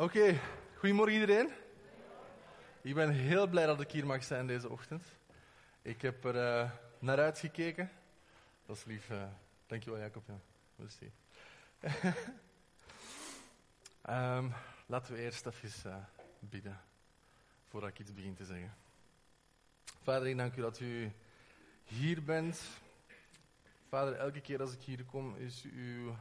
Oké, goedemorgen iedereen. Ik ben heel blij dat ik hier mag zijn deze ochtend. Ik heb er uh, naar uitgekeken. Dat is lief. Uh, dankjewel Jacob. Ja. Merci. um, laten we eerst even uh, bidden, voordat ik iets begin te zeggen. Vader, ik dank u dat u hier bent. Vader, elke keer als ik hier kom, is uw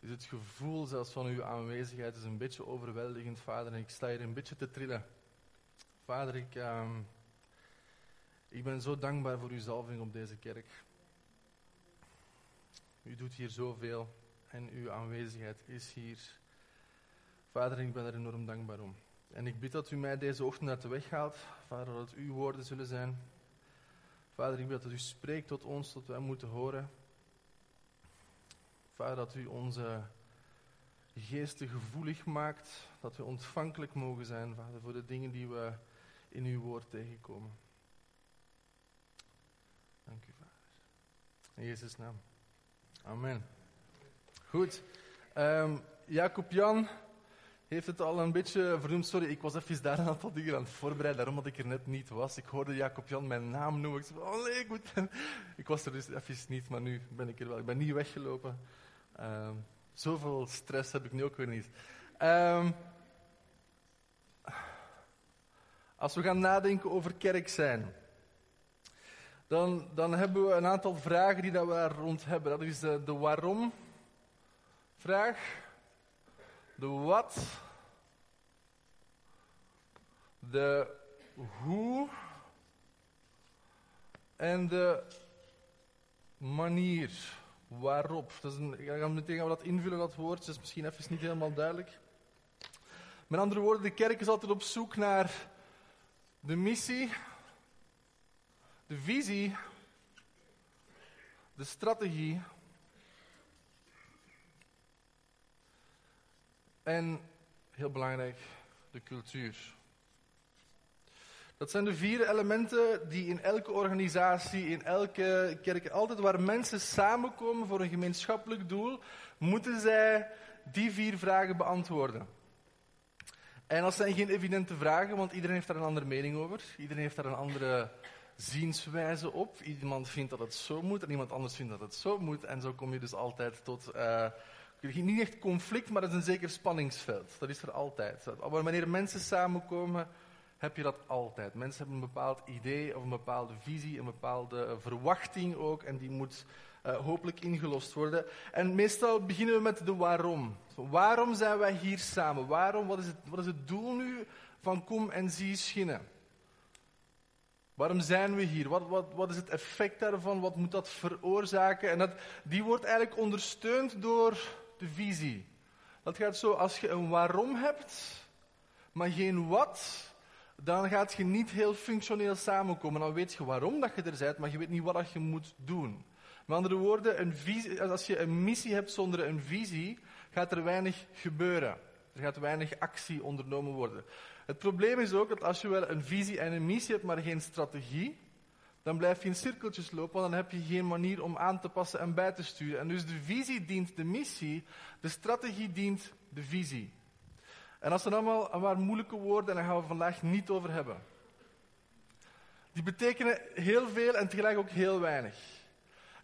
is het gevoel zelfs van uw aanwezigheid is een beetje overweldigend, vader. En ik sta hier een beetje te trillen. Vader, ik, uh, ik ben zo dankbaar voor uw zalving op deze kerk. U doet hier zoveel en uw aanwezigheid is hier. Vader, ik ben er enorm dankbaar om. En ik bid dat u mij deze ochtend uit de weg haalt. Vader, dat uw woorden zullen zijn. Vader, ik bid dat u spreekt tot ons, tot wij moeten horen. Dat u onze geesten gevoelig maakt, dat we ontvankelijk mogen zijn, Vader, voor de dingen die we in uw woord tegenkomen. Dank u, Vader. In Jezus' naam. Amen. Goed. Um, Jacob Jan heeft het al een beetje vernoemd. Sorry, ik was even daar een aantal dingen aan het voorbereiden, daarom dat ik er net niet was. Ik hoorde Jacob Jan mijn naam noemen. Ik zei, oh nee, ik. Ik was er dus even niet, maar nu ben ik er wel. Ik ben niet weggelopen. Um, zoveel stress heb ik nu ook weer niet. Um, als we gaan nadenken over kerk zijn, dan, dan hebben we een aantal vragen die dat we daar rond hebben. Dat is de, de waarom vraag, de wat, de hoe en de manier waarop. Ik ga meteen gaan we dat invullen, dat woord. Is misschien even niet helemaal duidelijk. Met andere woorden, de kerk is altijd op zoek naar de missie, de visie, de strategie en, heel belangrijk, de cultuur. Dat zijn de vier elementen die in elke organisatie, in elke kerk, altijd waar mensen samenkomen voor een gemeenschappelijk doel, moeten zij die vier vragen beantwoorden. En dat zijn geen evidente vragen, want iedereen heeft daar een andere mening over. Iedereen heeft daar een andere zienswijze op. Iemand vindt dat het zo moet en iemand anders vindt dat het zo moet. En zo kom je dus altijd tot, uh, niet echt conflict, maar het is een zeker spanningsveld. Dat is er altijd. Wanneer mensen samenkomen, heb je dat altijd. Mensen hebben een bepaald idee of een bepaalde visie, een bepaalde eh, verwachting ook, en die moet uh, hopelijk ingelost worden. En meestal beginnen we met de waarom. Waarom zijn wij hier samen? Waarom? Wat is het, wat is het doel nu van kom en zie schinnen? Waarom zijn we hier? Wat, wat, wat is het effect daarvan? Wat moet dat veroorzaken? En dat, die wordt eigenlijk ondersteund door de visie. Dat gaat zo, als je een waarom hebt, maar geen wat, dan gaat je niet heel functioneel samenkomen. Dan weet je waarom dat je er bent, maar je weet niet wat je moet doen. Met andere woorden, een visie, als je een missie hebt zonder een visie, gaat er weinig gebeuren. Er gaat weinig actie ondernomen worden. Het probleem is ook dat als je wel een visie en een missie hebt, maar geen strategie, dan blijf je in cirkeltjes lopen, want dan heb je geen manier om aan te passen en bij te sturen. En dus de visie dient de missie, de strategie dient de visie. En dat zijn allemaal paar moeilijke woorden en daar gaan we vandaag niet over hebben. Die betekenen heel veel en tegelijk ook heel weinig.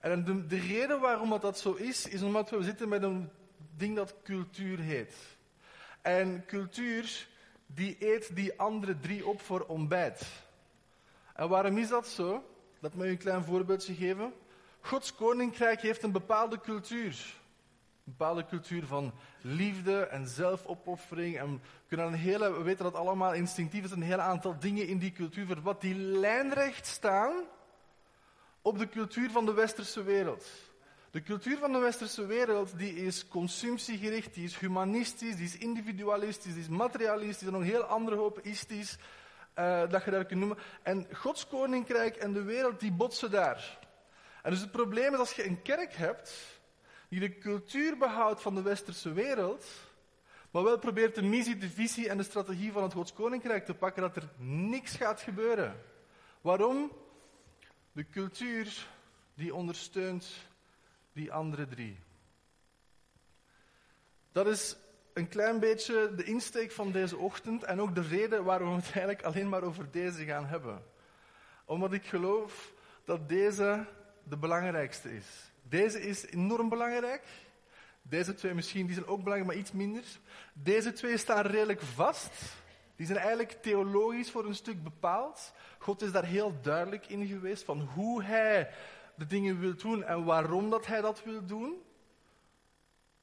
En de, de reden waarom dat, dat zo is, is omdat we zitten met een ding dat cultuur heet. En cultuur, die eet die andere drie op voor ontbijt. En waarom is dat zo? Laat me een klein voorbeeldje geven. Gods koninkrijk heeft een bepaalde cultuur bepaalde cultuur van liefde en zelfopoffering. En kunnen een hele, we weten dat allemaal instinctief is, een heel aantal dingen in die cultuur, wat die lijnrecht staan op de cultuur van de westerse wereld. De cultuur van de westerse wereld die is consumptiegericht, die is humanistisch, die is individualistisch, die is materialistisch en nog een heel andere hoop istisch, uh, dat je dat kunt noemen. En Gods koninkrijk en de wereld die botsen daar. En dus het probleem is als je een kerk hebt die de cultuur behoudt van de westerse wereld, maar wel probeert de missie, de visie en de strategie van het Gods Koninkrijk te pakken, dat er niks gaat gebeuren. Waarom? De cultuur die ondersteunt die andere drie. Dat is een klein beetje de insteek van deze ochtend en ook de reden waarom we het eigenlijk alleen maar over deze gaan hebben. Omdat ik geloof dat deze de belangrijkste is. Deze is enorm belangrijk. Deze twee misschien, die zijn ook belangrijk, maar iets minder. Deze twee staan redelijk vast. Die zijn eigenlijk theologisch voor een stuk bepaald. God is daar heel duidelijk in geweest van hoe hij de dingen wil doen en waarom dat hij dat wil doen.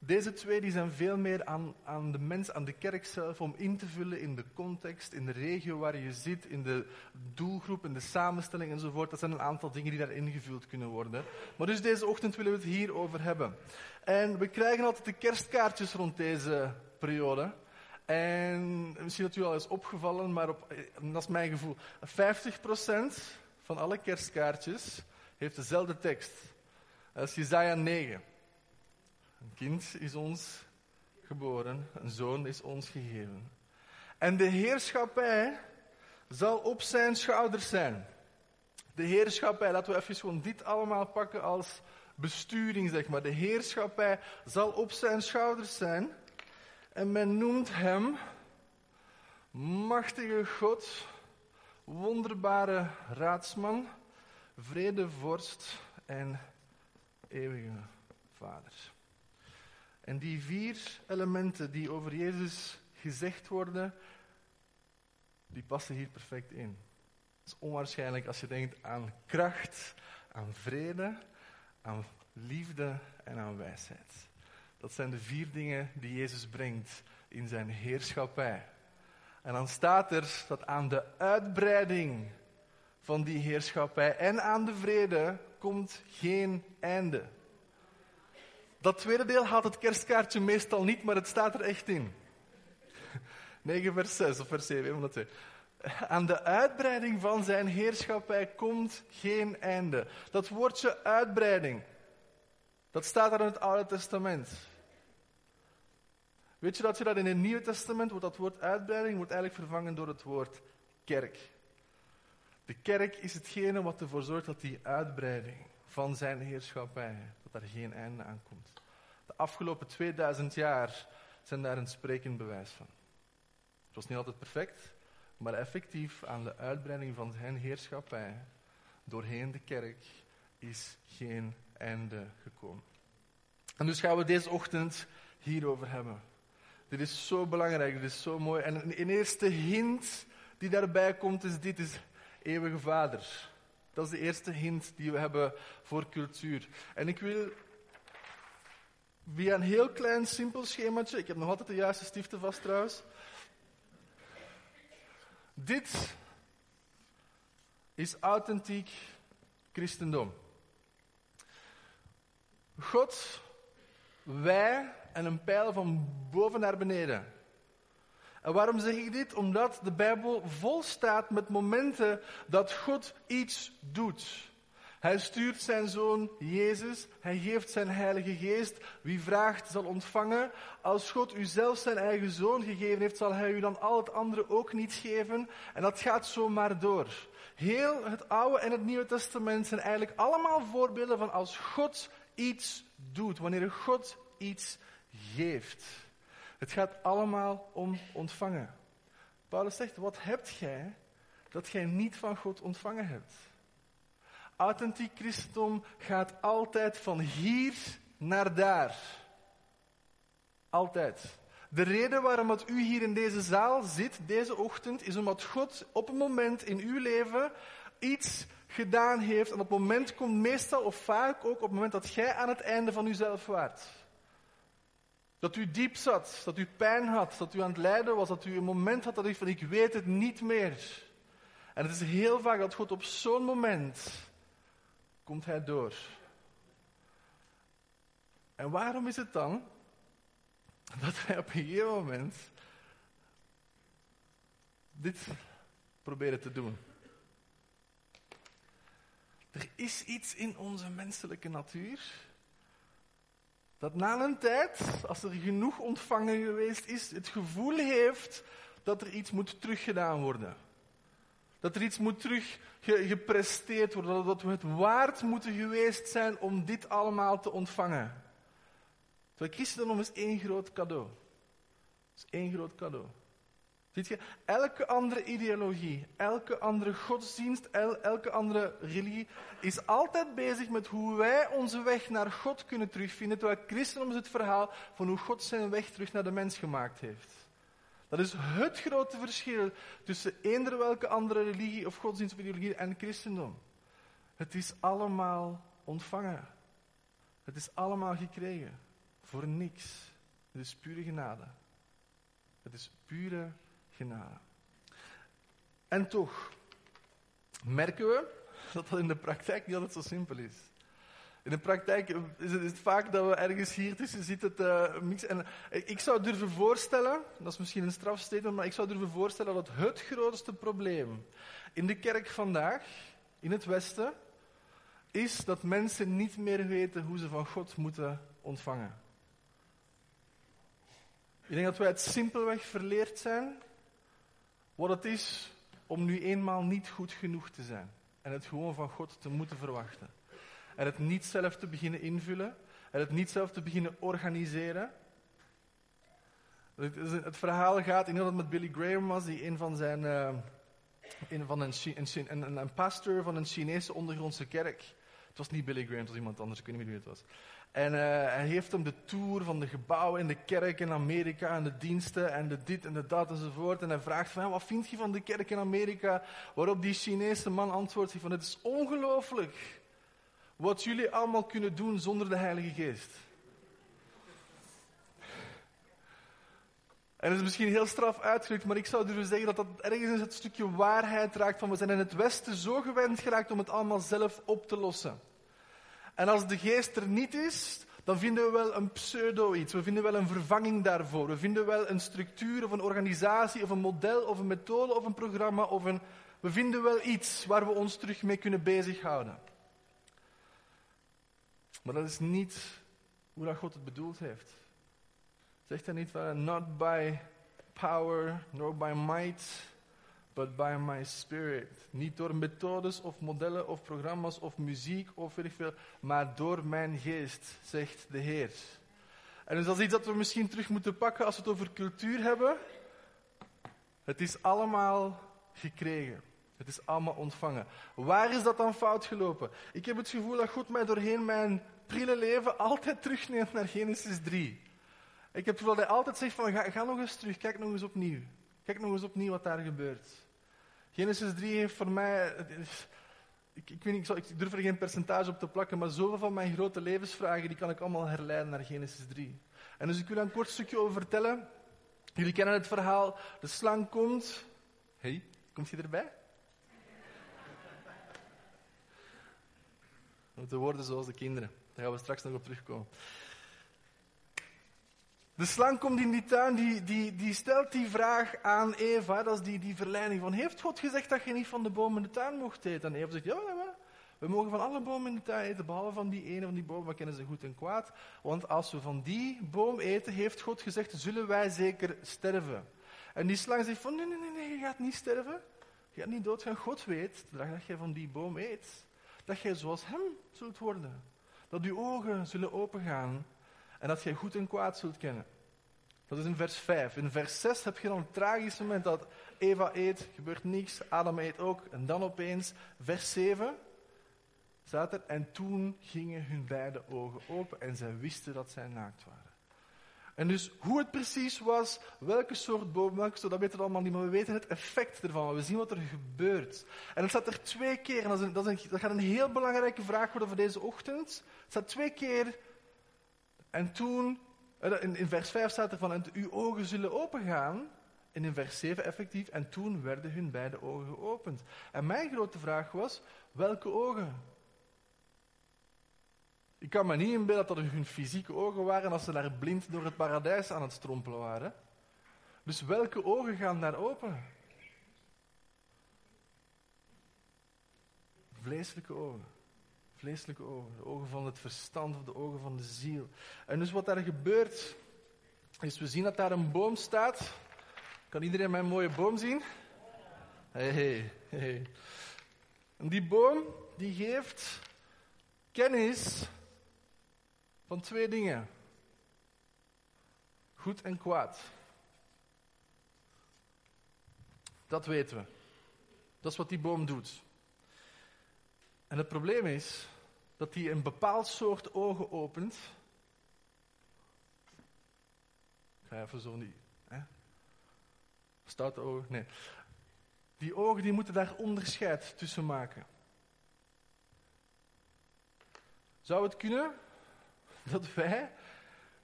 Deze twee die zijn veel meer aan, aan de mens, aan de kerk zelf, om in te vullen in de context, in de regio waar je zit, in de doelgroep, in de samenstelling enzovoort. Dat zijn een aantal dingen die daar ingevuld kunnen worden. Maar dus deze ochtend willen we het hierover hebben. En we krijgen altijd de kerstkaartjes rond deze periode. En misschien dat u al is opgevallen, maar op, dat is mijn gevoel. 50% van alle kerstkaartjes heeft dezelfde tekst. Dat is Jezaja 9. Een kind is ons geboren, een zoon is ons gegeven. En de heerschappij zal op zijn schouders zijn. De heerschappij, laten we even gewoon dit allemaal pakken als besturing, zeg maar. De heerschappij zal op zijn schouders zijn. En men noemt hem machtige God, wonderbare raadsman, vredevorst en eeuwige Vader. En die vier elementen die over Jezus gezegd worden, die passen hier perfect in. Het is onwaarschijnlijk als je denkt aan kracht, aan vrede, aan liefde en aan wijsheid. Dat zijn de vier dingen die Jezus brengt in zijn heerschappij. En dan staat er dat aan de uitbreiding van die heerschappij en aan de vrede komt geen einde. Dat tweede deel haalt het kerstkaartje meestal niet, maar het staat er echt in. 9 vers 6 of vers 7, een van de. Aan de uitbreiding van zijn heerschappij komt geen einde. Dat woordje uitbreiding, dat staat er in het Oude Testament. Weet je dat je dat in het Nieuwe Testament, wordt dat woord uitbreiding, wordt eigenlijk vervangen door het woord kerk. De kerk is hetgene wat ervoor zorgt dat die uitbreiding van zijn heerschappij, dat daar geen einde aan komt. De afgelopen 2000 jaar zijn daar een sprekend bewijs van. Het was niet altijd perfect, maar effectief aan de uitbreiding van zijn heerschappij doorheen de kerk is geen einde gekomen. En dus gaan we deze ochtend hierover hebben. Dit is zo belangrijk, dit is zo mooi. En een eerste hint die daarbij komt is dit, is eeuwige vader. Dat is de eerste hint die we hebben voor cultuur. En ik wil via een heel klein, simpel schemaatje, ik heb nog altijd de juiste stiften vast trouwens. Dit is authentiek christendom. God, wij en een pijl van boven naar beneden. En waarom zeg ik dit? Omdat de Bijbel vol staat met momenten dat God iets doet. Hij stuurt zijn zoon Jezus, hij geeft zijn Heilige Geest. Wie vraagt zal ontvangen. Als God u zelf zijn eigen zoon gegeven heeft, zal hij u dan al het andere ook niet geven. En dat gaat zomaar door. Heel het Oude en het Nieuwe Testament zijn eigenlijk allemaal voorbeelden van als God iets doet, wanneer God iets geeft. Het gaat allemaal om ontvangen. Paulus zegt, wat hebt gij dat gij niet van God ontvangen hebt? Authentiek christendom gaat altijd van hier naar daar. Altijd. De reden waarom dat u hier in deze zaal zit, deze ochtend, is omdat God op een moment in uw leven iets gedaan heeft. En op moment komt meestal of vaak ook op het moment dat jij aan het einde van uzelf waart. Dat u diep zat, dat u pijn had, dat u aan het lijden was, dat u een moment had dat u van ik weet het niet meer. En het is heel vaak dat God op zo'n moment komt hij door. En waarom is het dan dat wij op een moment dit proberen te doen? Er is iets in onze menselijke natuur dat na een tijd, als er genoeg ontvangen geweest is, het gevoel heeft dat er iets moet teruggedaan worden. Dat er iets moet terug gepresteerd worden, dat we het waard moeten geweest zijn om dit allemaal te ontvangen. Terwijl christendom is één groot cadeau. Dat is één groot cadeau. Ziet je, elke andere ideologie, elke andere godsdienst, elke andere religie is altijd bezig met hoe wij onze weg naar God kunnen terugvinden, terwijl christendom is het verhaal van hoe God zijn weg terug naar de mens gemaakt heeft. Dat is het grote verschil tussen eender welke andere religie of godsdienst of ideologie en christendom. Het is allemaal ontvangen. Het is allemaal gekregen. Voor niks. Het is pure genade. Het is pure genade. En toch merken we dat dat in de praktijk niet altijd zo simpel is. In de praktijk is het, is het vaak dat we ergens hier tussen zitten te. En ik zou durven voorstellen, dat is misschien een strafstatement, maar ik zou durven voorstellen dat het grootste probleem in de kerk vandaag, in het Westen, is dat mensen niet meer weten hoe ze van God moeten ontvangen. Ik denk dat wij het simpelweg verleerd zijn wat het is om nu eenmaal niet goed genoeg te zijn. En het gewoon van God te moeten verwachten. En het niet zelf te beginnen invullen. En het niet zelf te beginnen organiseren. Het, verhaal gaat, denk dat met Billy Graham was, die een van zijn, uh, een, van een, een, een, een pastor van een Chinese ondergrondse kerk. Het was niet Billy Graham, het was iemand anders, ik weet niet meer wie het was. En uh, hij heeft hem de tour van de gebouwen in de kerk in Amerika en de diensten en de dit en de dat enzovoort. En hij vraagt van, wat vind je van de kerk in Amerika? Waarop die Chinese man antwoordt van, het is ongelooflijk wat jullie allemaal kunnen doen zonder de Heilige Geest. En dat is misschien heel straf uitgedrukt, maar ik zou durven zeggen dat dat ergens het stukje waarheid raakt van we zijn in het Westen zo gewend geraakt om het allemaal zelf op te lossen. En als de geest er niet is, dan vinden we wel een pseudo-iets. We vinden wel een vervanging daarvoor. We vinden wel een structuur of een organisatie of een model of een methode of een programma of een... We vinden wel iets waar we ons terug mee kunnen bezighouden. Maar dat is niet hoe dat God het bedoeld heeft. Zegt hij niet not by power, nor by might, but by my spirit. Niet door methodes of modellen of programma's of muziek of weet veel, maar door mijn geest, zegt de Heer. En dus dat is iets dat we misschien terug moeten pakken als we het over cultuur hebben. Het is allemaal gekregen. Het is allemaal ontvangen. Waar is dat dan fout gelopen? Ik heb het gevoel dat God mij doorheen mijn prille leven altijd terugneemt naar Genesis 3. Ik heb het gevoel dat hij altijd zegt van ga, ga nog eens terug, kijk nog eens opnieuw. Kijk nog eens opnieuw wat daar gebeurt. Genesis 3 heeft voor mij. Ik, ik, weet niet, ik, durf er geen percentage op te plakken, maar zoveel van mijn grote levensvragen die kan ik allemaal herleiden naar Genesis 3. En dus ik wil daar een kort stukje over vertellen. Jullie kennen het verhaal. De slang komt. hey, komt hij erbij? We moeten worden zoals de kinderen. Daar gaan we straks nog op terugkomen. De slang komt in die tuin, die, die, die stelt die vraag aan Eva, dat is die, die verleiding van, heeft God gezegd dat je niet van de boom in de tuin mocht eten? En Eva zegt, ja, ja, we mogen van alle bomen in de tuin eten, behalve van die ene van die bomen, we kennen ze goed en kwaad. Want als we van die boom eten, heeft God gezegd, zullen wij zeker sterven. En die slang zegt van, nee, nee, nee, nee je gaat niet sterven. Je gaat niet doodgaan. God weet, de dag dat je van die boom eet, dat jij zoals hem zult worden. Dat uw ogen zullen opengaan en dat jij goed en kwaad zult kennen. Dat is in vers 5. In vers 6 heb je dan het tragische moment dat Eva eet, gebeurt niks, Adam eet ook. En dan opeens, vers 7, staat er, en toen gingen hun beide ogen open en zij wisten dat zij naakt waren. En dus hoe het precies was, welke soort boom, welke dat weten we allemaal niet, maar we weten het effect ervan. We zien wat er gebeurt. En het staat er twee keer, en dat, is een, dat, een, dat gaat een heel belangrijke vraag worden voor deze ochtend. Het staat twee keer, en toen, eh, in, vers 5 staat er van, en uw ogen zullen opengaan. En in vers 7 effectief, en toen werden hun beide ogen geopend. En mijn grote vraag was, welke ogen? Ik kan me niet inbeelden dat dat hun fysieke ogen waren als ze daar blind door het paradijs aan het strompelen waren. Dus welke ogen gaan daar open? Vleeselijke ogen. Vleeselijke ogen. De ogen van het verstand of de ogen van de ziel. En dus wat daar gebeurt, is we zien dat daar een boom staat. Kan iedereen mijn mooie boom zien? Hey, hey, hey. En die boom, die geeft kennis van twee dingen. Goed en kwaad. Dat weten we. Dat is wat die boom doet. En het probleem is dat hij een bepaald soort ogen opent. Ik ga even zo niet. Hè? Stoute ogen? Nee. Die ogen die moeten daar onderscheid tussen maken. Zou het kunnen dat wij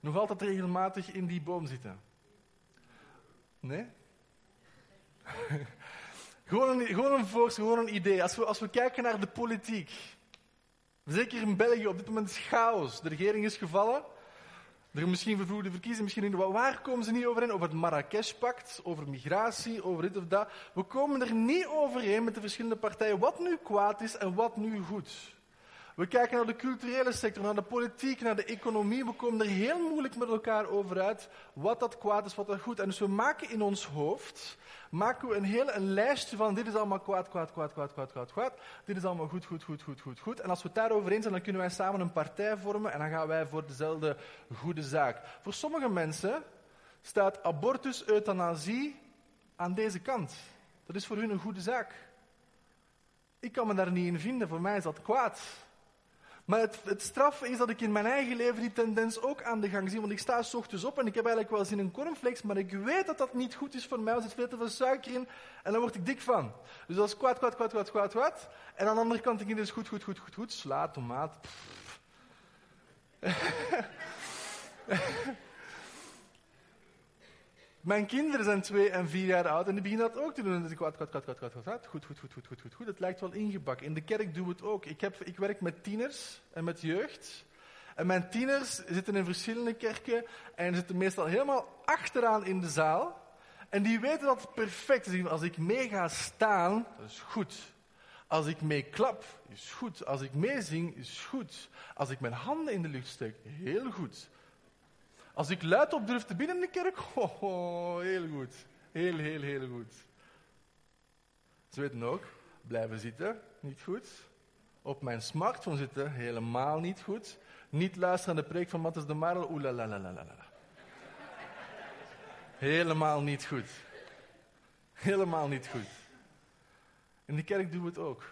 nog altijd regelmatig in die boom zitten? Nee? gewoon, een, gewoon, een voorstel, gewoon een idee. Als we, als we kijken naar de politiek. Zeker in België, op dit moment is chaos. De regering is gevallen. Er misschien vervroegde verkiezingen, misschien in. Waar komen ze niet overeen? Over het Marrakesh-pact, over migratie, over dit of dat. We komen er niet overeen met de verschillende partijen wat nu kwaad is en wat nu goed. We kijken naar de culturele sector, naar de politiek, naar de economie. We komen er heel moeilijk met elkaar over uit wat dat kwaad is, wat dat goed. En dus we maken in ons hoofd maken we een hele lijstje van dit is allemaal kwaad, kwaad, kwaad, kwaad, kwaad, kwaad, kwaad. Dit is allemaal goed, goed, goed, goed, goed, goed. En als we het daarover eens zijn, dan kunnen wij samen een partij vormen en dan gaan wij voor dezelfde goede zaak. Voor sommige mensen staat abortus, euthanasie aan deze kant. Dat is voor hun een goede zaak. Ik kan me daar niet in vinden, voor mij is dat kwaad. Maar het, het straf is dat ik in mijn eigen leven die tendens ook aan de gang zie. Want ik sta s ochtends op en ik heb eigenlijk wel zin in cornflakes, maar ik weet dat dat niet goed is voor mij. Er zit veel te veel suiker in en daar word ik dik van. Dus dat is kwaad, kwaad, kwaad, kwaad, kwaad, kwaad. En aan de andere kant denk ik, dus goed, goed, goed, goed, goed. Sla, tomaat. Mijn kinderen zijn twee en vier jaar oud en die beginnen dat ook te doen. Dus ik kwad, kwad, kwad, kwad, kwad, kwad. Goed, goed, goed, goed, goed, goed, goed. Het lijkt wel ingebakken. In de kerk doen we het ook. Ik, heb, ik werk met tieners en met jeugd. En mijn tieners zitten in verschillende kerken en zitten meestal helemaal achteraan in de zaal. En die weten dat perfect is. Als ik mee ga staan, dat is goed. Als ik mee klap, is goed. Als ik meezing, is goed. Als ik mijn handen in de lucht steek, heel goed. Als ik luid op durf te binnen in de kerk, oh, heel goed. Heel, heel, heel goed. Ze weten ook, blijven zitten, niet goed. Op mijn smartphone zitten, helemaal niet goed. Niet luisteren naar de preek van Matthias de Marel, oelalalala. Helemaal niet goed. Helemaal niet goed. In de kerk doen we het ook.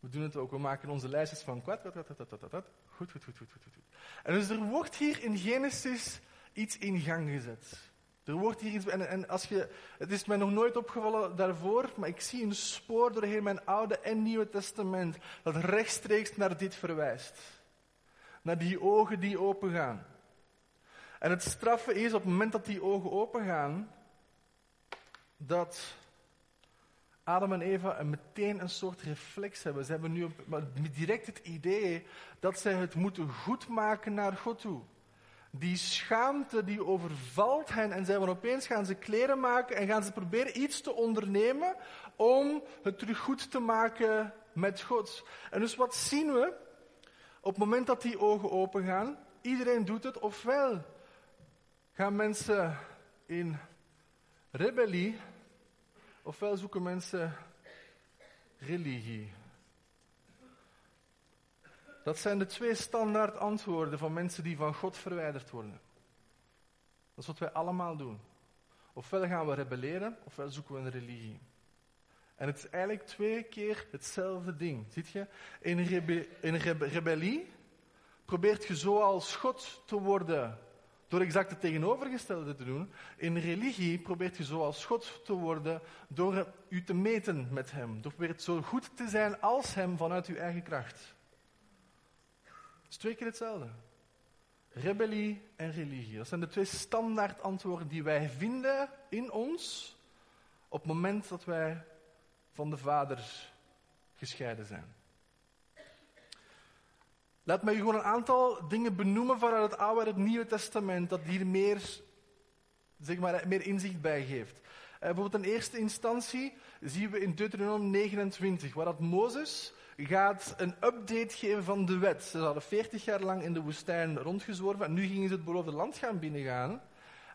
We doen het ook. We maken onze lijstjes van kwad, kwad, kwad, kwad, kwad, kwad. Goed, goed, goed, goed. En dus er wordt hier in Genesis iets in gang gezet. Er wordt hier iets, en, en als je, het is mij nog nooit opgevallen daarvoor, maar ik zie een spoor doorheen mijn Oude en Nieuwe Testament dat rechtstreeks naar dit verwijst. Naar die ogen die opengaan. En het straffen is op het moment dat die ogen opengaan, dat Adam en Eva meteen een soort reflex hebben. Ze hebben nu direct het idee dat zij het moeten goedmaken naar God toe. Die schaamte die overvalt hen en zij van opeens gaan ze kleren maken en gaan ze proberen iets te ondernemen om het terug goed te maken met God. En dus wat zien we op het moment dat die ogen open gaan? Iedereen doet het, ofwel gaan mensen in rebellie Ofwel zoeken mensen religie. Dat zijn de twee standaard antwoorden van mensen die van God verwijderd worden. Dat is wat wij allemaal doen. Ofwel gaan we rebelleren, ofwel zoeken we een religie. En het is eigenlijk twee keer hetzelfde ding. Ziet je? In, rebe in rebellie probeert je zoals God te worden door exact het tegenovergestelde te doen. In religie probeert je zoals God te worden door u te meten met Hem. Door probeert zo goed te zijn als Hem vanuit uw eigen kracht. Het is twee keer hetzelfde. Rebellie en religie. Dat zijn de twee standaard antwoorden die wij vinden in ons op het moment dat wij van de Vader gescheiden zijn. Laat mij gewoon een aantal dingen benoemen vanuit het Oude en het Nieuwe Testament, dat hier meer, zeg maar, meer inzicht bij geeft. Uh, bijvoorbeeld in eerste instantie zien we in Deuteronomium 29, waar dat Mozes gaat een update geven van de wet. Ze hadden 40 jaar lang in de woestijn rondgezworven en nu gingen ze het beloofde land gaan binnengaan.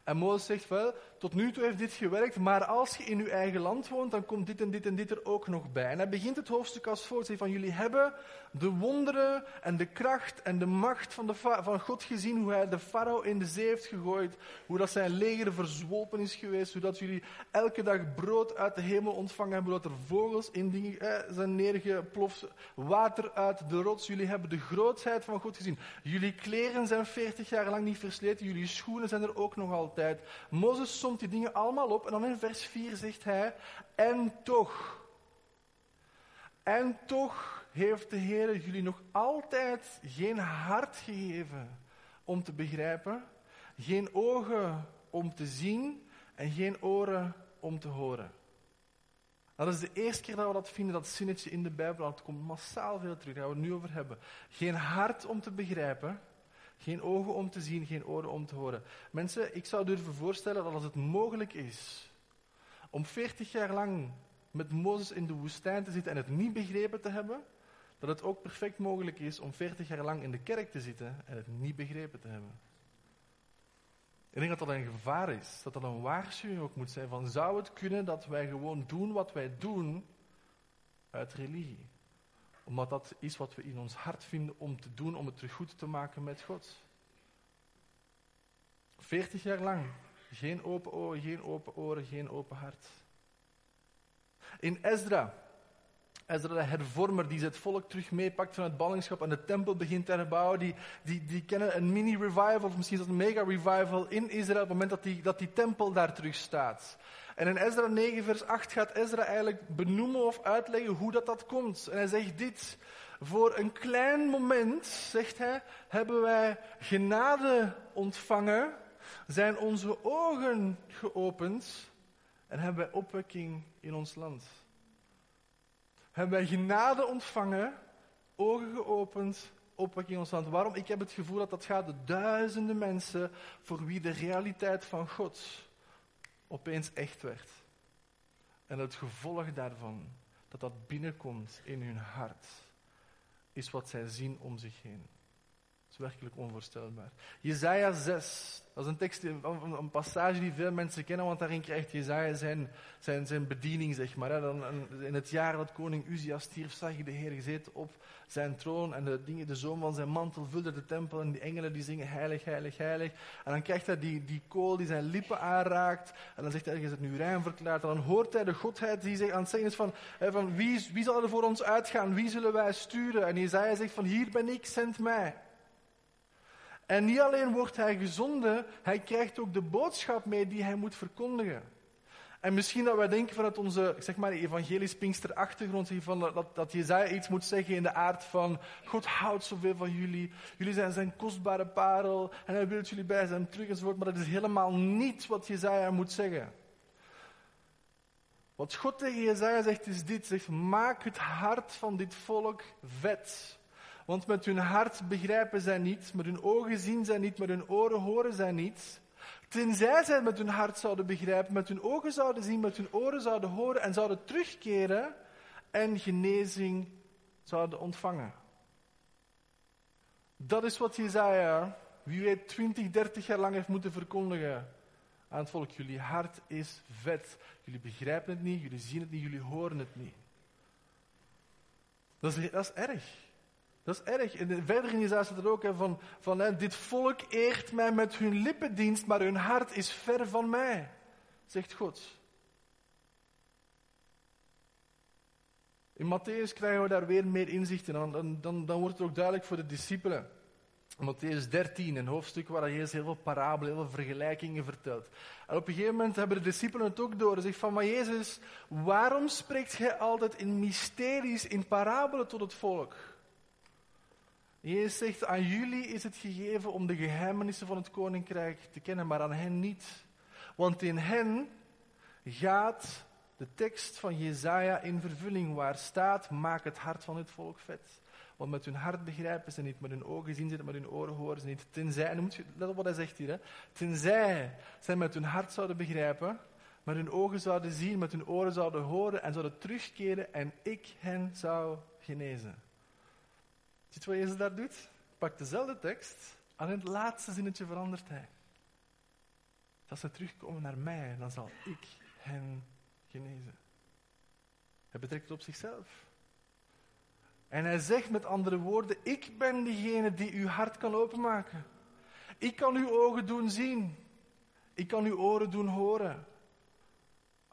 En Mozes zegt wel, tot nu toe heeft dit gewerkt, maar als je in uw eigen land woont, dan komt dit en dit en dit er ook nog bij. En hij begint het hoofdstuk als volgt, van jullie hebben de wonderen en de kracht en de macht van, de, van God gezien, hoe hij de farao in de zee heeft gegooid, hoe dat zijn leger verzwolpen is geweest, hoe dat jullie elke dag brood uit de hemel ontvangen hebben, hoe dat er vogels in eh, zijn neergeploft, water uit de rots. Jullie hebben de grootheid van God gezien. Jullie kleren zijn 40 jaar lang niet versleten, jullie schoenen zijn er ook nog altijd. Mozes somt die dingen allemaal op en dan in vers 4 zegt hij, en toch, en toch heeft de Heer jullie nog altijd geen hart gegeven om te begrijpen, geen ogen om te zien en geen oren om te horen. Dat is de eerste keer dat we dat vinden, dat zinnetje in de Bijbel. Dat komt massaal veel terug, daar we het nu over hebben. Geen hart om te begrijpen, geen ogen om te zien, geen oren om te horen. Mensen, ik zou durven voorstellen dat als het mogelijk is om 40 jaar lang met Mozes in de woestijn te zitten en het niet begrepen te hebben, dat het ook perfect mogelijk is om 40 jaar lang in de kerk te zitten en het niet begrepen te hebben. Ik denk dat dat een gevaar is, dat dat een waarschuwing ook moet zijn van zou het kunnen dat wij gewoon doen wat wij doen uit religie omdat dat is wat we in ons hart vinden om te doen, om het terug goed te maken met God. Veertig jaar lang. Geen open ogen, geen open oren, geen open hart. In Ezra, Ezra de hervormer die het volk terug meepakt van het ballingschap en de tempel begint te herbouwen, die, die, die kennen een mini-revival, of misschien is dat een mega-revival in Israël op het moment dat die, dat die tempel daar terug staat. En in Ezra 9, vers 8 gaat Ezra eigenlijk benoemen of uitleggen hoe dat, dat komt. En hij zegt dit. Voor een klein moment, zegt hij, hebben wij genade ontvangen, zijn onze ogen geopend en hebben wij opwekking in ons land. Hebben wij genade ontvangen, ogen geopend, opwekking land. Waarom? Ik heb het gevoel dat dat gaat de duizenden mensen voor wie de realiteit van God opeens echt werd. En het gevolg daarvan, dat dat binnenkomt in hun hart, is wat zij zien om zich heen. Is werkelijk onvoorstelbaar. Jezaja 6, dat is een tekst, een, passage die veel mensen kennen, want daarin krijgt Jezaja zijn, zijn, zijn bediening, zeg maar. In het jaar dat koning Uzia stierf, zag je de Heer gezeten op zijn troon en de, dingen, de zoom van zijn mantel vulde de tempel en die engelen die zingen heilig, heilig, heilig. En dan krijgt hij die, die kool die zijn lippen aanraakt en dan zegt hij, is het nu rein verklaard. En dan hoort hij de godheid die zich aan het zeggen is van, van wie, wie zal er voor ons uitgaan, wie zullen wij sturen? En Jezaja zegt van, hier ben ik, zend mij. En niet alleen wordt hij gezonden, hij krijgt ook de boodschap mee die hij moet verkondigen. En misschien dat wij denken vanuit onze, zeg maar, evangelisch Pinkster achtergrond, dat, dat Jezaja iets moet zeggen in de aard van, God houdt zoveel van jullie, jullie zijn zijn kostbare parel, en hij wil jullie bij zijn terug enzovoort, maar dat is helemaal niet wat Jezaja moet zeggen. Wat God tegen Jezaja zegt is dit, zegt, maak het hart van dit volk vet. Want met hun hart begrijpen zij niet, met hun ogen zien zij niet, met hun oren horen zij niet. Tenzij zij met hun hart zouden begrijpen, met hun ogen zouden zien, met hun oren zouden horen en zouden terugkeren en genezing zouden ontvangen. Dat is wat Jezaja, wie weet 20, 30 jaar lang heeft moeten verkondigen aan het volk. Jullie hart is vet. Jullie begrijpen het niet, jullie zien het niet, jullie horen het niet. Dat is, dat is erg. Dat is erg. En verder in Jezaja staat er ook van, van dit volk eert mij met hun lippendienst, maar hun hart is ver van mij, zegt God. In Matthäus krijgen we daar weer meer inzicht in. Dan, dan, wordt het ook duidelijk voor de discipelen. Matthäus 13, een hoofdstuk waar Jezus heel veel parabelen, heel veel vergelijkingen vertelt. En op een gegeven moment hebben de discipelen het ook door. Ze zeggen van, maar Jezus, waarom spreekt gij altijd in mysteries, in parabelen tot het volk? Jezus zegt, aan jullie is het gegeven om de geheimenissen van het koninkrijk te kennen, maar aan hen niet. Want in hen gaat de tekst van Jezaja in vervulling, waar staat, maak het hart van het volk vet. Want met hun hart begrijpen ze niet, met hun ogen zien ze het, met hun oren horen ze niet. Tenzij, en moet je, let op wat hij zegt hier, hè. tenzij zij met hun hart zouden begrijpen, met hun ogen zouden zien, met hun oren zouden horen en zouden terugkeren en ik hen zou genezen. Ziet wat Jezus daar doet? Pak dezelfde tekst, alleen het laatste zinnetje verandert hij. dat ze terugkomen naar mij, dan zal ik hen genezen. Hij betrekt het op zichzelf. En hij zegt met andere woorden, ik ben degene die uw hart kan openmaken. Ik kan uw ogen doen zien. Ik kan uw oren doen horen.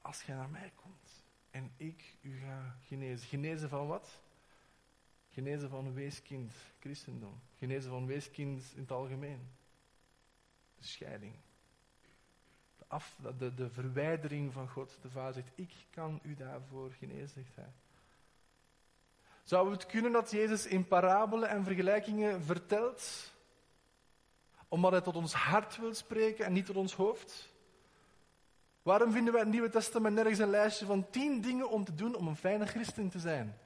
Als jij naar mij komt en ik u ga genezen. Genezen van wat? Genezen van weeskind, christendom. Genezen van weeskind in het algemeen. De scheiding. De, af, de, de verwijdering van God. De Vader zegt, ik kan u daarvoor genezen, zegt hij. Zou het kunnen dat Jezus in parabelen en vergelijkingen vertelt, omdat hij tot ons hart wil spreken en niet tot ons hoofd? Waarom vinden wij in het Nieuwe Testament nergens een lijstje van tien dingen om te doen om een fijne christen te zijn?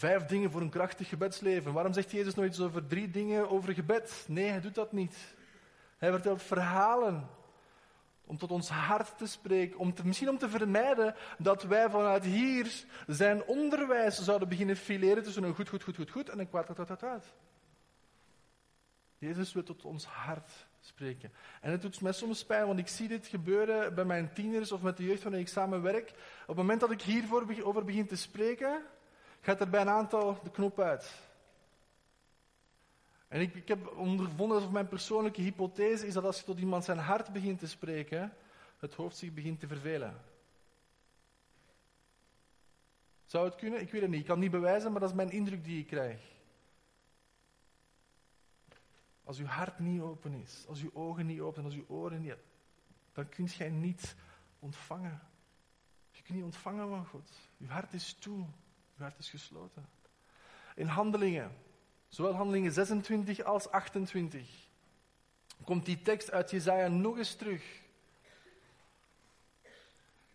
Vijf dingen voor een krachtig gebedsleven. Waarom zegt Jezus nooit iets over drie dingen over gebed? Nee, hij doet dat niet. Hij vertelt verhalen om tot ons hart te spreken, om te, misschien om te vermijden dat wij vanuit hier zijn onderwijs zouden beginnen fileren tussen een goed, goed, goed, goed, goed en een kwaad, kwaad, kwaad, kwaad. Jezus wil tot ons hart spreken. En het doet mij soms pijn, want ik zie dit gebeuren bij mijn tieners of met de jeugd wanneer ik samen werk. Op het moment dat ik hierover over begin te spreken, gaat er bij een aantal de knop uit. En ik, ik heb ondervonden dat mijn persoonlijke hypothese is dat als je tot iemand zijn hart begint te spreken, het hoofd zich begint te vervelen. Zou het kunnen? Ik weet het niet. Ik kan het niet bewijzen, maar dat is mijn indruk die ik krijg. Als uw hart niet open is, als uw ogen niet open, als uw oren niet, dan kun jij niet ontvangen. Je kunt niet ontvangen van God. Uw hart is toe, hart is gesloten. In handelingen, zowel handelingen 26 als 28, komt die tekst uit Jezaja nog eens terug.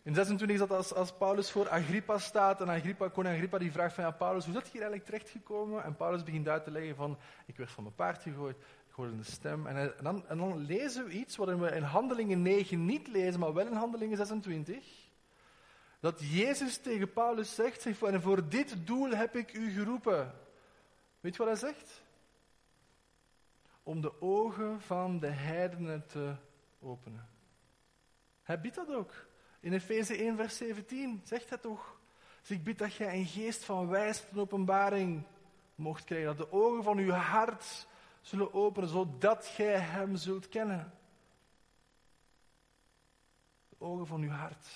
In 26 is dat als, als Paulus voor Agrippa staat en Agrippa, koning Agrippa die vraagt van ja, Paulus, hoe is dat hier eigenlijk terechtgekomen? En Paulus begint uit te leggen van, ik werd van mijn paard gegooid, ik hoorde een stem. En, en, dan, en dan lezen we iets wat we in Handelingen 9 niet lezen, maar wel in Handelingen 26. Dat Jezus tegen Paulus zegt, zegt en voor dit doel heb ik u geroepen. Weet je wat hij zegt? Om de ogen van de heidenen te openen. Hij biedt dat ook. In Efeze 1, vers 17 zegt hij toch. Ik bid dat jij een geest van wijsheid en openbaring mocht krijgen. Dat de ogen van uw hart zullen openen, zodat gij hem zult kennen. De ogen van uw hart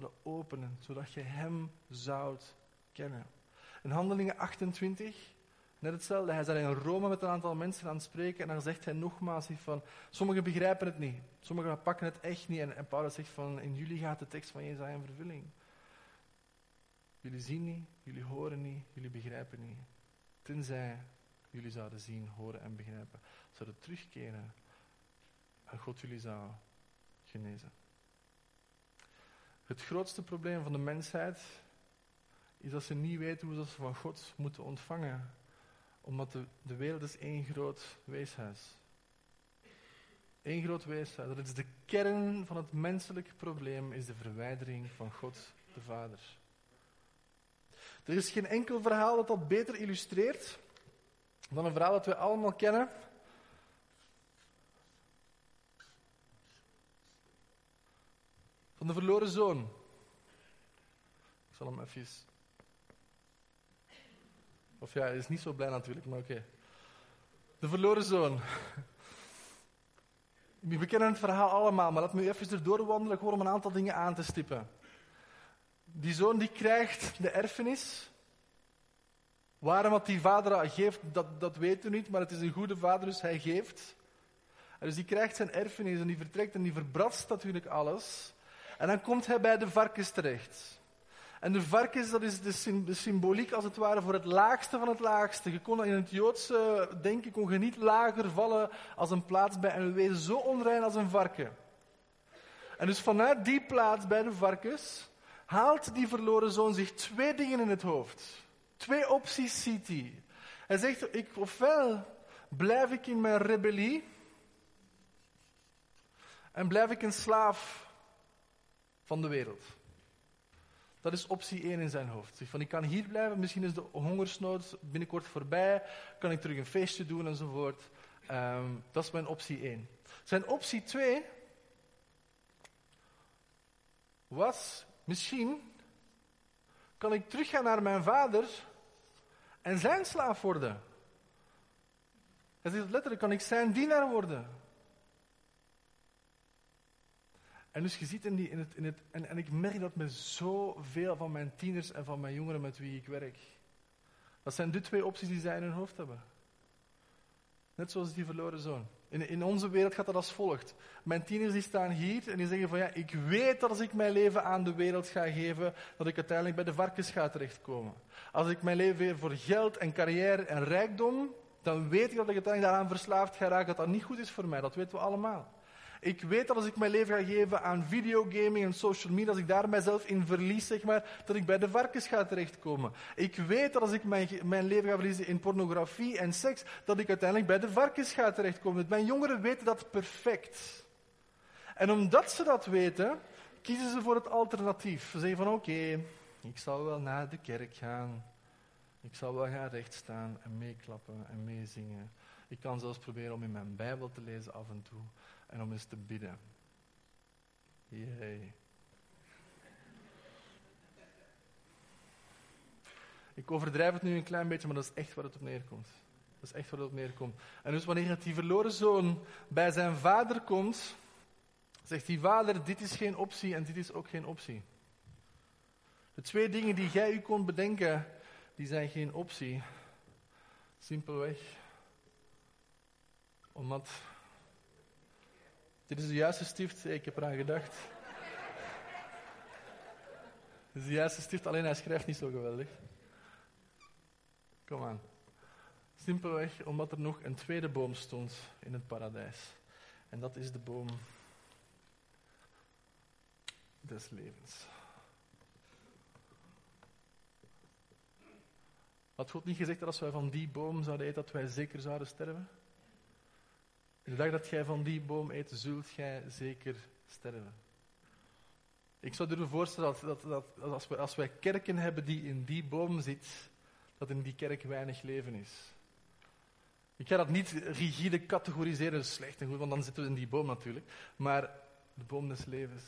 zouden openen, zodat je hem zoudt kennen. In Handelingen 28 Net hetzelfde. Hij daar in Rome met een aantal mensen aan het spreken en dan zegt hij nogmaals van, sommigen begrijpen het niet, sommigen pakken het echt niet. En, en Paulus zegt van, in jullie gaat de tekst van Jezaja in vervulling. Jullie zien niet, jullie horen niet, jullie begrijpen niet. Tenzij jullie zouden zien, horen en begrijpen. Zouden terugkeren en God jullie zou genezen. Het grootste probleem van de mensheid is dat ze niet weten hoe ze van God moeten ontvangen omdat de, de wereld is één groot weeshuis. Eén groot weeshuis. Dat is de kern van het menselijke probleem, is de verwijdering van God de Vader. Er is geen enkel verhaal dat dat beter illustreert dan een verhaal dat we allemaal kennen. De verloren zoon. Ik zal hem even of ja, hij is niet zo blij natuurlijk, maar oké. De verloren zoon. We kennen het verhaal allemaal, maar laat me even erdoor wandelen, gewoon om een aantal dingen aan te stippen. Die zoon die krijgt de erfenis. Waarom wat die vader geeft, dat, dat weten we niet, maar het is een goede vader, dus hij geeft. Dus die krijgt zijn erfenis en die vertrekt en die verbrast natuurlijk alles. En dan komt hij bij de varkens terecht. En de varkens, dat is de, symboliek als het ware voor het laagste van het laagste. Je kon in het Joodse denken kon niet lager vallen als een plaats bij en we wezen zo onrein als een varken. En dus vanuit die plaats bij de varkens haalt die verloren zoon zich twee dingen in het hoofd. Twee opties ziet hij. Hij zegt, ik, ofwel blijf ik in mijn rebellie en blijf ik een slaaf van de wereld. Dat is optie 1 in zijn hoofd. Van, ik kan hier blijven, misschien is de hongersnood binnenkort voorbij, kan ik terug een feestje doen enzovoort. Um, dat is mijn optie 1. Zijn optie 2 was, misschien kan ik teruggaan naar mijn vader en zijn slaaf worden. Hij zegt letterlijk, kan ik zijn dienaar worden. En dus je ziet in, in het, in het en, en ik merk dat met zoveel van mijn tieners en van mijn jongeren met wie ik werk. Dat zijn de twee opties die zij in hun hoofd hebben. Net zoals die verloren zoon. In, in onze wereld gaat dat als volgt. Mijn tieners die staan hier en die zeggen van ja, ik weet dat als ik mijn leven aan de wereld ga geven, dat ik uiteindelijk bij de varkens ga terechtkomen. Als ik mijn leven weer voor geld en carrière en rijkdom, dan weet ik dat ik uiteindelijk daaraan verslaafd ga raken, dat dat niet goed is voor mij. Dat weten we allemaal. Ik weet dat als ik mijn leven ga geven aan videogaming en social media, als ik daar mijzelf in verlies, zeg maar, dat ik bij de varkens ga terechtkomen. Ik weet dat als ik mijn, mijn leven ga verliezen in pornografie en seks, dat ik uiteindelijk bij de varkens ga terechtkomen. Mijn jongeren weten dat perfect. En omdat ze dat weten, kiezen ze voor het alternatief. Ze zeggen van oké, ik zal wel naar de kerk gaan. Ik zal wel gaan rechtstaan en meeklappen en meezingen. Ik kan zelfs proberen om in mijn Bijbel te lezen af en toe en om eens te bidden. Jee. Ik overdrijf het nu een klein beetje, maar dat is echt waar het op neerkomt. Dat is echt waar het op neerkomt. En dus wanneer die verloren zoon bij zijn vader komt, zegt die vader, dit is geen optie en dit is ook geen optie. De twee dingen die jij u kon bedenken, die zijn geen optie. Simpelweg omdat dit is de juiste stift, ik heb eraan gedacht. Dit is de juiste stift, alleen hij schrijft niet zo geweldig. Kom aan. Simpelweg omdat er nog een tweede boom stond in het paradijs. En dat is de boom des levens. Had God niet gezegd dat als wij van die boom zouden eten, dat wij zeker zouden sterven? De dag dat jij van die boom eet, zult jij zeker sterven. Ik zou durven voorstellen dat, dat, dat als, we, als wij kerken hebben die in die boom zit, dat in die kerk weinig leven is. Ik ga dat niet rigide categoriseren, slecht en goed, want dan zitten we in die boom natuurlijk. Maar de boom des levens.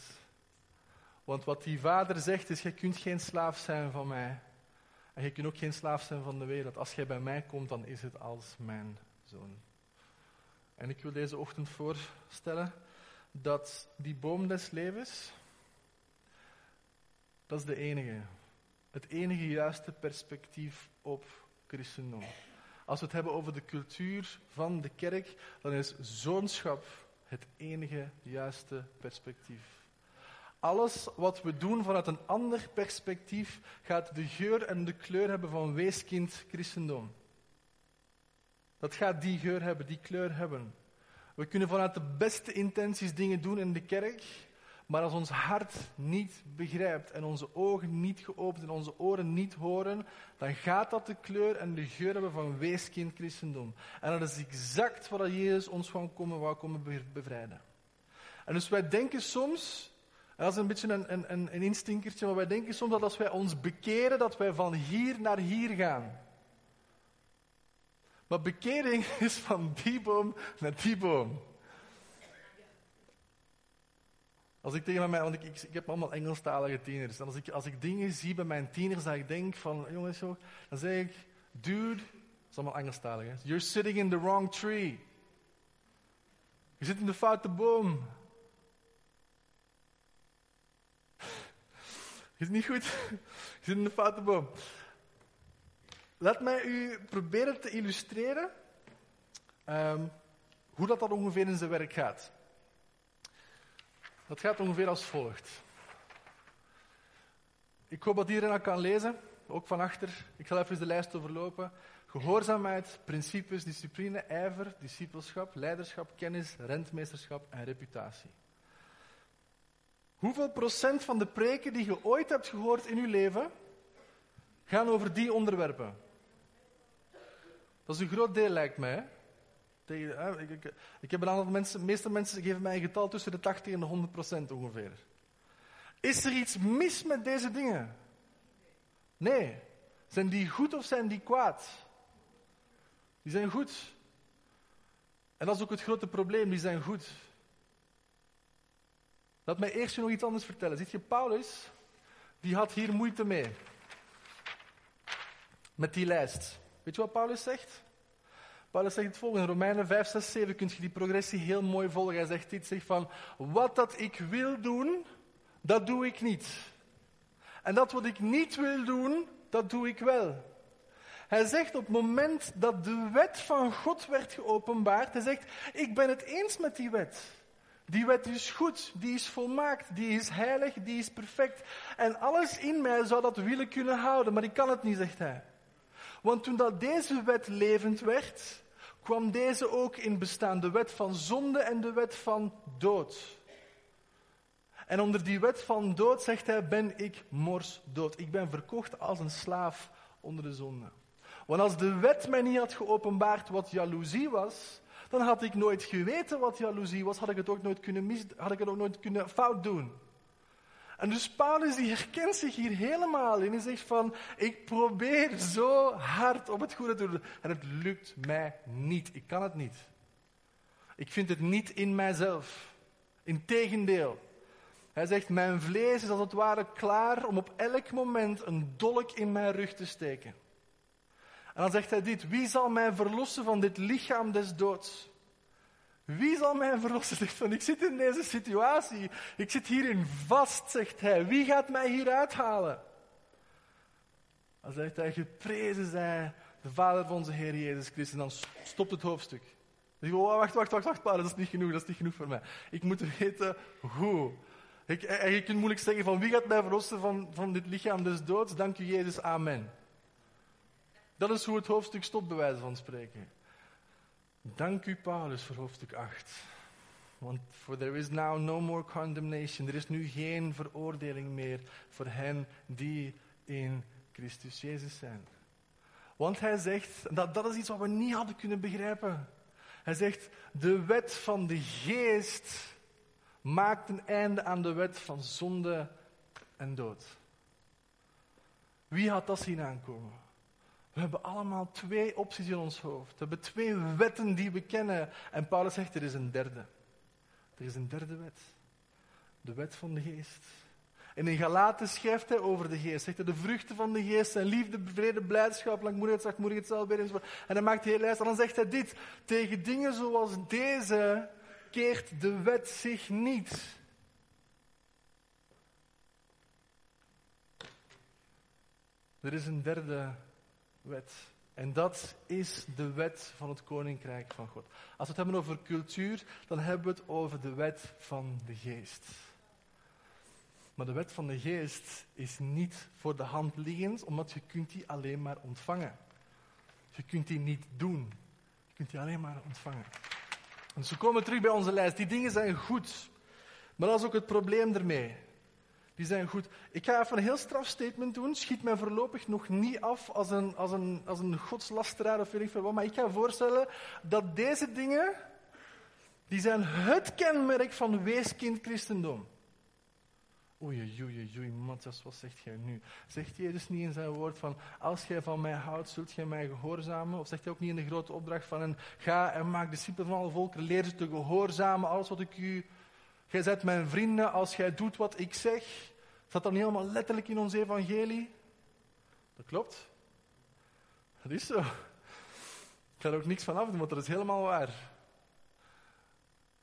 Want wat die vader zegt is, je kunt geen slaaf zijn van mij. En je kunt ook geen slaaf zijn van de wereld. Als jij bij mij komt, dan is het als mijn zoon. En ik wil deze ochtend voorstellen dat die boom des levens, dat is de enige. Het enige juiste perspectief op christendom. Als we het hebben over de cultuur van de kerk, dan is zoonschap het enige juiste perspectief. Alles wat we doen vanuit een ander perspectief gaat de geur en de kleur hebben van weeskind christendom. Dat gaat die geur hebben, die kleur hebben. We kunnen vanuit de beste intenties dingen doen in de kerk, maar als ons hart niet begrijpt en onze ogen niet geopend en onze oren niet horen, dan gaat dat de kleur en de geur hebben van weeskind christendom. En dat is exact wat Jezus ons van komen wou komen bevrijden. En dus wij denken soms, en dat is een beetje een, een, een instinkertje, maar wij denken soms dat als wij ons bekeren, dat wij van hier naar hier gaan. Maar bekering is van die boom naar die boom. Als ik tegen mijn, want ik, ik, ik, heb allemaal Engelstalige tieners. En als ik, als ik dingen zie bij mijn tieners dat ik denk van, jongens, zo, dan zeg ik, dude, dat is allemaal Engelstalig, hè? You're sitting in the wrong tree. Je zit in de foute boom. Is niet goed? Je zit in de foute boom. Laat mij u proberen te illustreren um, hoe dat, dat ongeveer in zijn werk gaat. Dat gaat ongeveer als volgt. Ik hoop dat iedereen dat kan lezen, ook van achter. Ik zal even de lijst overlopen. Gehoorzaamheid, principes, discipline, ijver, discipelschap, leiderschap, kennis, rentmeesterschap en reputatie. Hoeveel procent van de preken die je ooit hebt gehoord in je leven gaan over die onderwerpen? Dat is een groot deel, lijkt mij. Ik, ik, ik, heb een aantal mensen, de meeste mensen geven mij een getal tussen de 80 en de 100 procent ongeveer. Is er iets mis met deze dingen? Nee. Zijn die goed of zijn die kwaad? Die zijn goed. En dat is ook het grote probleem, die zijn goed. Laat mij eerst je nog iets anders vertellen. Ziet je, Paulus, die had hier moeite mee. Met die lijst. Weet je wat Paulus zegt? Paulus zegt het volgende, in Romeinen 5, 6, 7 kun je die progressie heel mooi volgen. Hij zegt dit, zegt van, wat dat ik wil doen, dat doe ik niet. En dat wat ik niet wil doen, dat doe ik wel. Hij zegt op het moment dat de wet van God werd geopenbaard, hij zegt, ik ben het eens met die wet. Die wet is goed, die is volmaakt, die is heilig, die is perfect. En alles in mij zou dat willen kunnen houden, maar ik kan het niet, zegt hij. Want toen dat deze wet levend werd, kwam deze ook in bestaan. De wet van zonde en de wet van dood. En onder die wet van dood, zegt hij, ben ik mors dood. Ik ben verkocht als een slaaf onder de zonde. Want als de wet mij niet had geopenbaard wat jaloezie was, dan had ik nooit geweten wat jaloezie was, had ik het ook nooit kunnen, mis, had ik het ook nooit kunnen fout doen. En dus Paulus herkent zich hier helemaal in. Hij zegt van, ik probeer zo hard om het goede te doen. En het lukt mij niet. Ik kan het niet. Ik vind het niet in mijzelf. Integendeel. Hij zegt, mijn vlees is als het ware klaar om op elk moment een dolk in mijn rug te steken. En dan zegt hij dit, wie zal mij verlossen van dit lichaam des doods? Wie zal mij verlossen? Zegt van, ik zit in deze situatie. Ik zit hierin vast, zegt hij. Wie gaat mij hier uithalen? Dan zegt hij, geprezen zij de Vader van onze Heer Jezus Christus. En dan stopt het hoofdstuk. Dan zeg wacht, wacht, wacht, wacht, dat is niet genoeg, dat is niet genoeg voor mij. Ik moet weten hoe. Ik, en je kunt moeilijk zeggen van, wie gaat mij verlossen van, van dit lichaam des doods? Dank u Jezus, amen. Dat is hoe het hoofdstuk stopt, bij wijze van spreken. Dank u, Paulus, voor hoofdstuk 8. Want for there is now no more condemnation. Er is nu geen veroordeling meer voor hen die in Christus Jezus zijn. Want hij zegt, dat, dat is iets wat we niet hadden kunnen begrijpen. Hij zegt, de wet van de geest maakt een einde aan de wet van zonde en dood. Wie had dat zien aankomen? We hebben allemaal twee opties in ons hoofd. We hebben twee wetten die we kennen. En Paulus zegt, er is een derde. Er is een derde wet. De wet van de geest. En in Galaten schrijft hij over de geest. Zegt hij, de vruchten van de geest zijn liefde, vrede, blijdschap, langmoedigheid, zachtmoedigheid, zelfbeheer. En hij maakt de hele lijst. En dan zegt hij dit. Tegen dingen zoals deze keert de wet zich niet. Er is een derde wet. En dat is de wet van het koninkrijk van God. Als we het hebben over cultuur, dan hebben we het over de wet van de geest. Maar de wet van de geest is niet voor de hand liggend, omdat je kunt die alleen maar ontvangen. Je kunt die niet doen. Je kunt die alleen maar ontvangen. Dus we komen terug bij onze lijst. Die dingen zijn goed. Maar dat is ook het probleem ermee. Die zijn goed. Ik ga even een heel straf statement doen. Schiet mij voorlopig nog niet af als een, als een, als een godslasteraar of weet ik veel wat. Maar ik ga voorstellen dat deze dingen, die zijn het kenmerk van weeskind christendom. Oei, oei, oei, Matthias, wat zegt jij nu? Zegt Jezus niet in zijn woord van, als jij van mij houdt, zult jij mij gehoorzamen? Of zegt hij ook niet in de grote opdracht van, ga en maak discipelen van alle volkeren, leer ze te gehoorzamen, alles wat ik u Gij zet mijn vrienden als jij doet wat ik zeg. Staat dat niet allemaal letterlijk in ons evangelie? Dat klopt. Dat is zo. Ik ga er ook niks van afdoen, want dat is helemaal waar.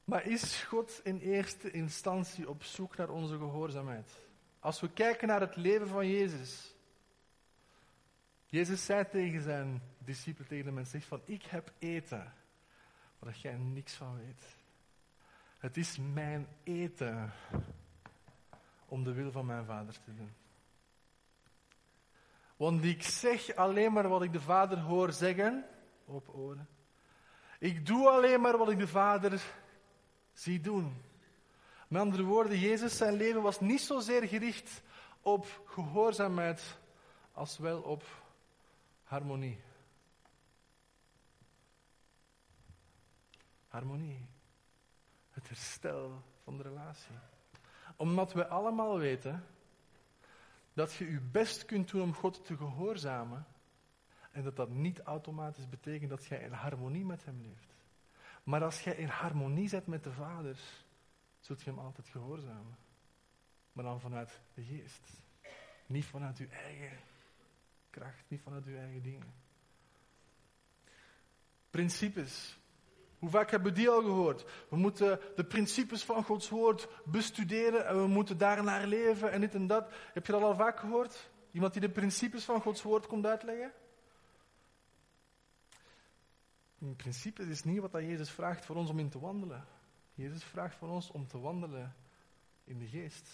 Maar is God in eerste instantie op zoek naar onze gehoorzaamheid? Als we kijken naar het leven van Jezus. Jezus zei tegen zijn discipelen, tegen de mensen, van ik heb eten, waar jij niks van weet. Het is mijn eten om de wil van mijn vader te doen. Want ik zeg alleen maar wat ik de vader hoor zeggen, op oren. Ik doe alleen maar wat ik de vader zie doen. Met andere woorden, Jezus zijn leven was niet zozeer gericht op gehoorzaamheid als wel op harmonie. Harmonie het herstel van de relatie. Omdat we allemaal weten dat je je best kunt doen om God te gehoorzamen en dat dat niet automatisch betekent dat jij in harmonie met Hem leeft. Maar als jij in harmonie zit met de Vader, zult je hem altijd gehoorzamen. Maar dan vanuit de geest. Niet vanuit uw eigen kracht, niet vanuit uw eigen dingen. Principes. Hoe vaak hebben we die al gehoord? We moeten de principes van Gods woord bestuderen en we moeten daarnaar leven en dit en dat. Heb je dat al vaak gehoord? Iemand die de principes van Gods woord komt uitleggen? In principe is niet wat dat Jezus vraagt voor ons om in te wandelen. Jezus vraagt voor ons om te wandelen in de geest.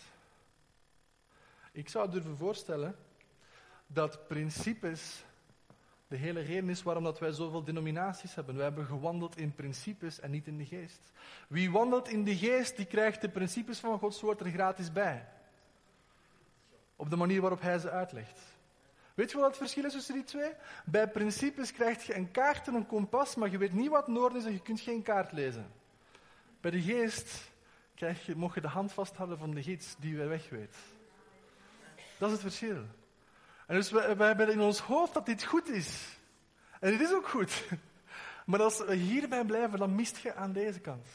Ik zou durven voorstellen dat principes de hele reden is waarom dat wij zoveel denominaties hebben. Wij hebben gewandeld in principes en niet in de geest. Wie wandelt in de geest, die krijgt de principes van Gods woord er gratis bij. Op de manier waarop hij ze uitlegt. Weet je wat het verschil is tussen die twee? Bij principes krijg je een kaart en een kompas, maar je weet niet wat noord is en je kunt geen kaart lezen. Bij de geest krijg je, mocht je de hand vasthouden van de gids die wij weg weet. Dat is het verschil. En dus we, hebben in ons hoofd dat dit goed is. En dit is ook goed. Maar als we hierbij blijven, dan mist je aan deze kant.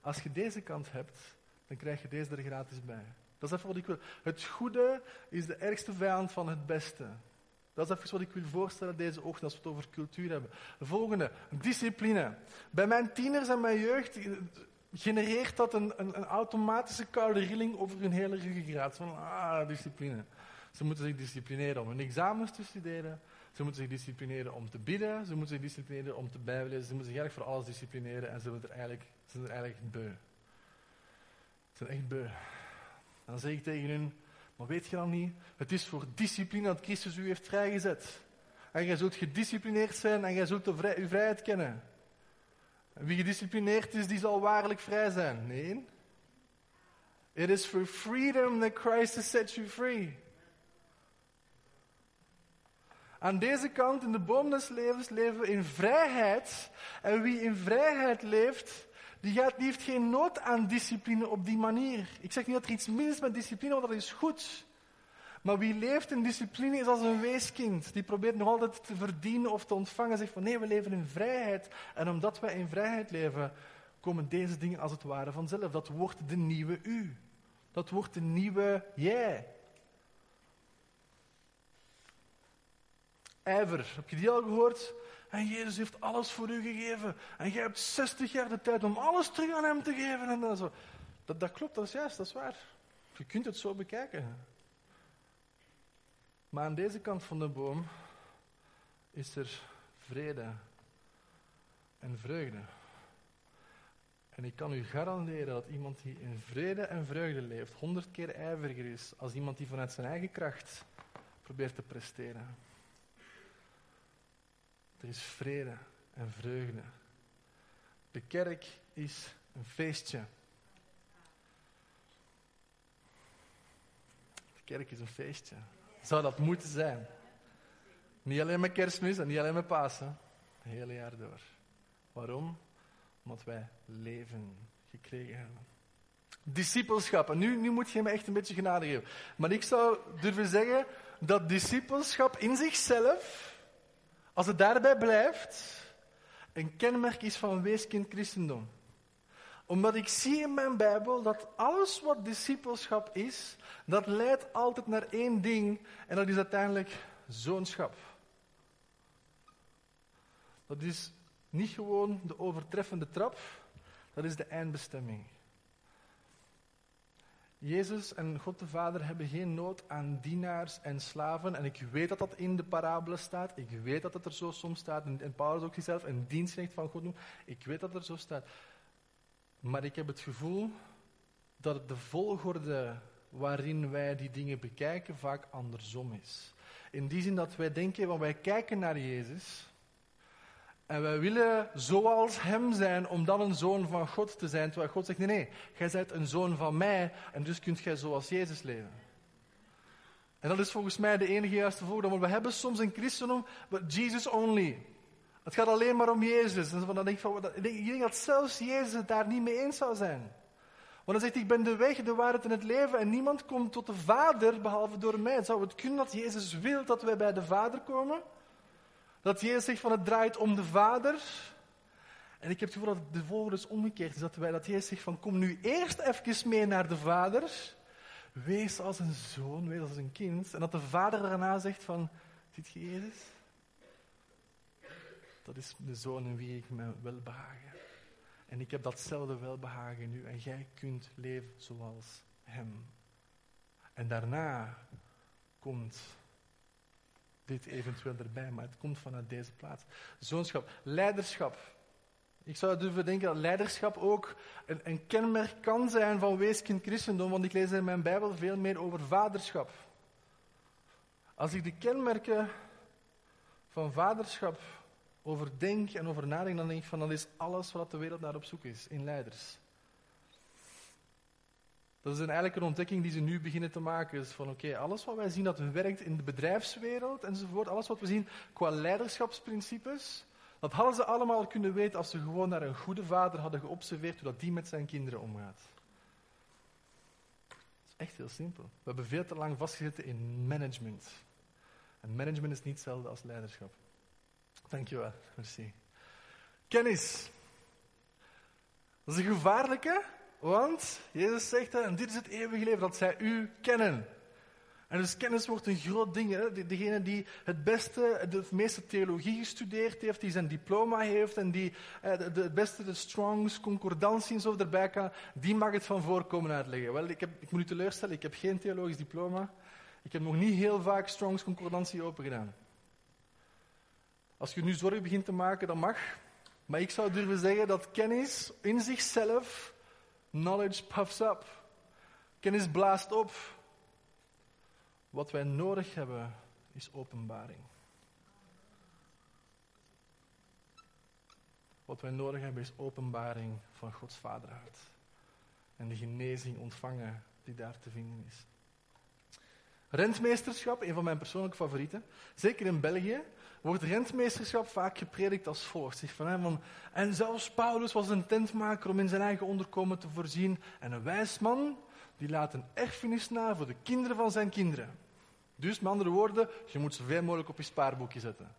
Als je deze kant hebt, dan krijg je deze er gratis bij. Dat is even wat ik wil. Het goede is de ergste vijand van het beste. Dat is even wat ik wil voorstellen deze ochtend als we het over cultuur hebben. De volgende, discipline. Bij mijn tieners en mijn jeugd genereert dat een, een, een automatische koude rilling over hun hele ruggengraat. Van, ah, discipline. Ze moeten zich disciplineren om hun examens te studeren. Ze moeten zich disciplineren om te bidden. Ze moeten zich disciplineren om te bijbelezen. Ze moeten zich eigenlijk voor alles disciplineren. En ze zijn er eigenlijk, ze zijn er eigenlijk beu. Ze zijn echt beu. Dan zeg ik tegen hun, maar weet je dan niet? Het is voor discipline dat Christus u heeft vrijgezet. En jij zult gedisciplineerd zijn en jij zult de uw vrijheid kennen. En wie gedisciplineerd is, die zal waarlijk vrij zijn. Nee. It is for freedom that Christ has set you free. Aan deze kant, in de boom des levens, leven we in vrijheid. En wie in vrijheid leeft, die, gaat, die heeft geen nood aan discipline op die manier. Ik zeg niet dat er iets mis is met discipline, want dat is goed. Maar wie leeft in discipline is als een weeskind. Die probeert nog altijd te verdienen of te ontvangen. Zegt van nee, we leven in vrijheid. En omdat wij in vrijheid leven, komen deze dingen als het ware vanzelf. Dat wordt de nieuwe u. Dat wordt de nieuwe jij. IJver. Heb je die al gehoord? En Jezus heeft alles voor u gegeven. En jij hebt 60 jaar de tijd om alles terug aan hem te geven. En zo. Dat, dat klopt, dat is juist, dat is waar. Je kunt het zo bekijken. Maar aan deze kant van de boom is er vrede en vreugde. En ik kan u garanderen dat iemand die in vrede en vreugde leeft, honderd keer ijveriger is als iemand die vanuit zijn eigen kracht probeert te presteren. Er is vrede en vreugde. De kerk is een feestje. De kerk is een feestje. Zou dat moeten zijn? Niet alleen met kerstmis en niet alleen met Pasen. Het hele jaar door. Waarom? Omdat wij leven gekregen hebben. Discipelschap. En nu, nu moet je me echt een beetje genade geven. Maar ik zou durven zeggen dat discipelschap in zichzelf als het daarbij blijft, een kenmerk is van weeskind christendom. Omdat ik zie in mijn Bijbel dat alles wat discipelschap is, dat leidt altijd naar één ding en dat is uiteindelijk zoonschap. Dat is niet gewoon de overtreffende trap, dat is de eindbestemming. Jezus en God de Vader hebben geen nood aan dienaars en slaven. En ik weet dat dat in de parabelen staat. Ik weet dat het er zo soms staat. En, Paulus ook zichzelf een dienstknecht van God noemt. Ik weet dat er zo staat. Maar ik heb het gevoel dat de volgorde waarin wij die dingen bekijken vaak andersom is. In die zin dat wij denken, want wij kijken naar Jezus en wij willen zoals hem zijn om dan een zoon van God te zijn. Terwijl God zegt, nee, nee, jij bent een zoon van mij en dus kunt jij zoals Jezus leven. En dat is volgens mij de enige juiste. Want we hebben soms een christendom, Jesus only. Het gaat alleen maar om Jezus. En dan denk ik, van, ik denk dat zelfs Jezus het daar niet mee eens zou zijn. Want hij zegt, ik ben de weg, de waarheid en het leven en niemand komt tot de Vader behalve door mij. Zou het kunnen dat Jezus wil dat wij bij de Vader komen? Dat Jezus zegt van het draait om de Vader. En ik heb het gevoel dat de volgende is omgekeerd. Dat, wij, dat Jezus zegt van, kom nu eerst even mee naar de vader. Wees als een zoon, wees als een kind. En dat de vader daarna zegt van, ziet je Jezus? Dat is de zoon in wie ik me welbehagen. En ik heb datzelfde welbehagen in u. En jij kunt leven zoals hem. En daarna komt dit eventueel erbij, maar het komt vanuit deze plaats. Zoonschap, leiderschap. Ik zou durven denken dat leiderschap ook een, een kenmerk kan zijn van weeskind christendom, want ik lees in mijn Bijbel veel meer over vaderschap. Als ik de kenmerken van vaderschap overdenk en over nadenk, dan denk ik van dat is alles wat de wereld naar op zoek is in leiders. Dat is eigenlijk een ontdekking die ze nu beginnen te maken. Is van oké, alles wat wij zien dat werkt in de bedrijfswereld enzovoort, alles wat we zien qua leiderschapsprincipes, dat hadden ze allemaal kunnen weten als ze gewoon naar een goede vader hadden geobserveerd hoe dat die met zijn kinderen omgaat. Het is echt heel simpel. We hebben veel te lang vastgezeten in management. En management is niet hetzelfde als leiderschap. Dankjewel, merci. Kennis. Dat is een gevaarlijke, want Jezus zegt, en dit is het eeuwige leven, dat zij u kennen. En dus kennis wordt een groot ding. Hè? Degene die het beste, de meeste theologie gestudeerd heeft, die zijn diploma heeft en die eh, de, het beste de Strongs, concordantie en zo erbij kan, die mag het van voorkomen uitleggen. Wel, ik, heb, ik moet u teleurstellen, ik heb geen theologisch diploma. Ik heb nog niet heel vaak Strongs concordantie open gedaan. Als je nu zorgen begint te maken, dat mag. Maar ik zou durven zeggen dat kennis in zichzelf, knowledge puffs up. Kennis blaast op. Wat wij nodig hebben is openbaring. Wat wij nodig hebben is openbaring van Gods vaderhart. En de genezing ontvangen die daar te vinden is. Rentmeesterschap, een van mijn persoonlijke favorieten. Zeker in België wordt rentmeesterschap vaak gepredikt als volgt. Van, en zelfs Paulus was een tentmaker om in zijn eigen onderkomen te voorzien. En een wijs man, die laat een erfenis na voor de kinderen van zijn kinderen. Dus met andere woorden, je moet zoveel mogelijk op je spaarboekje zetten.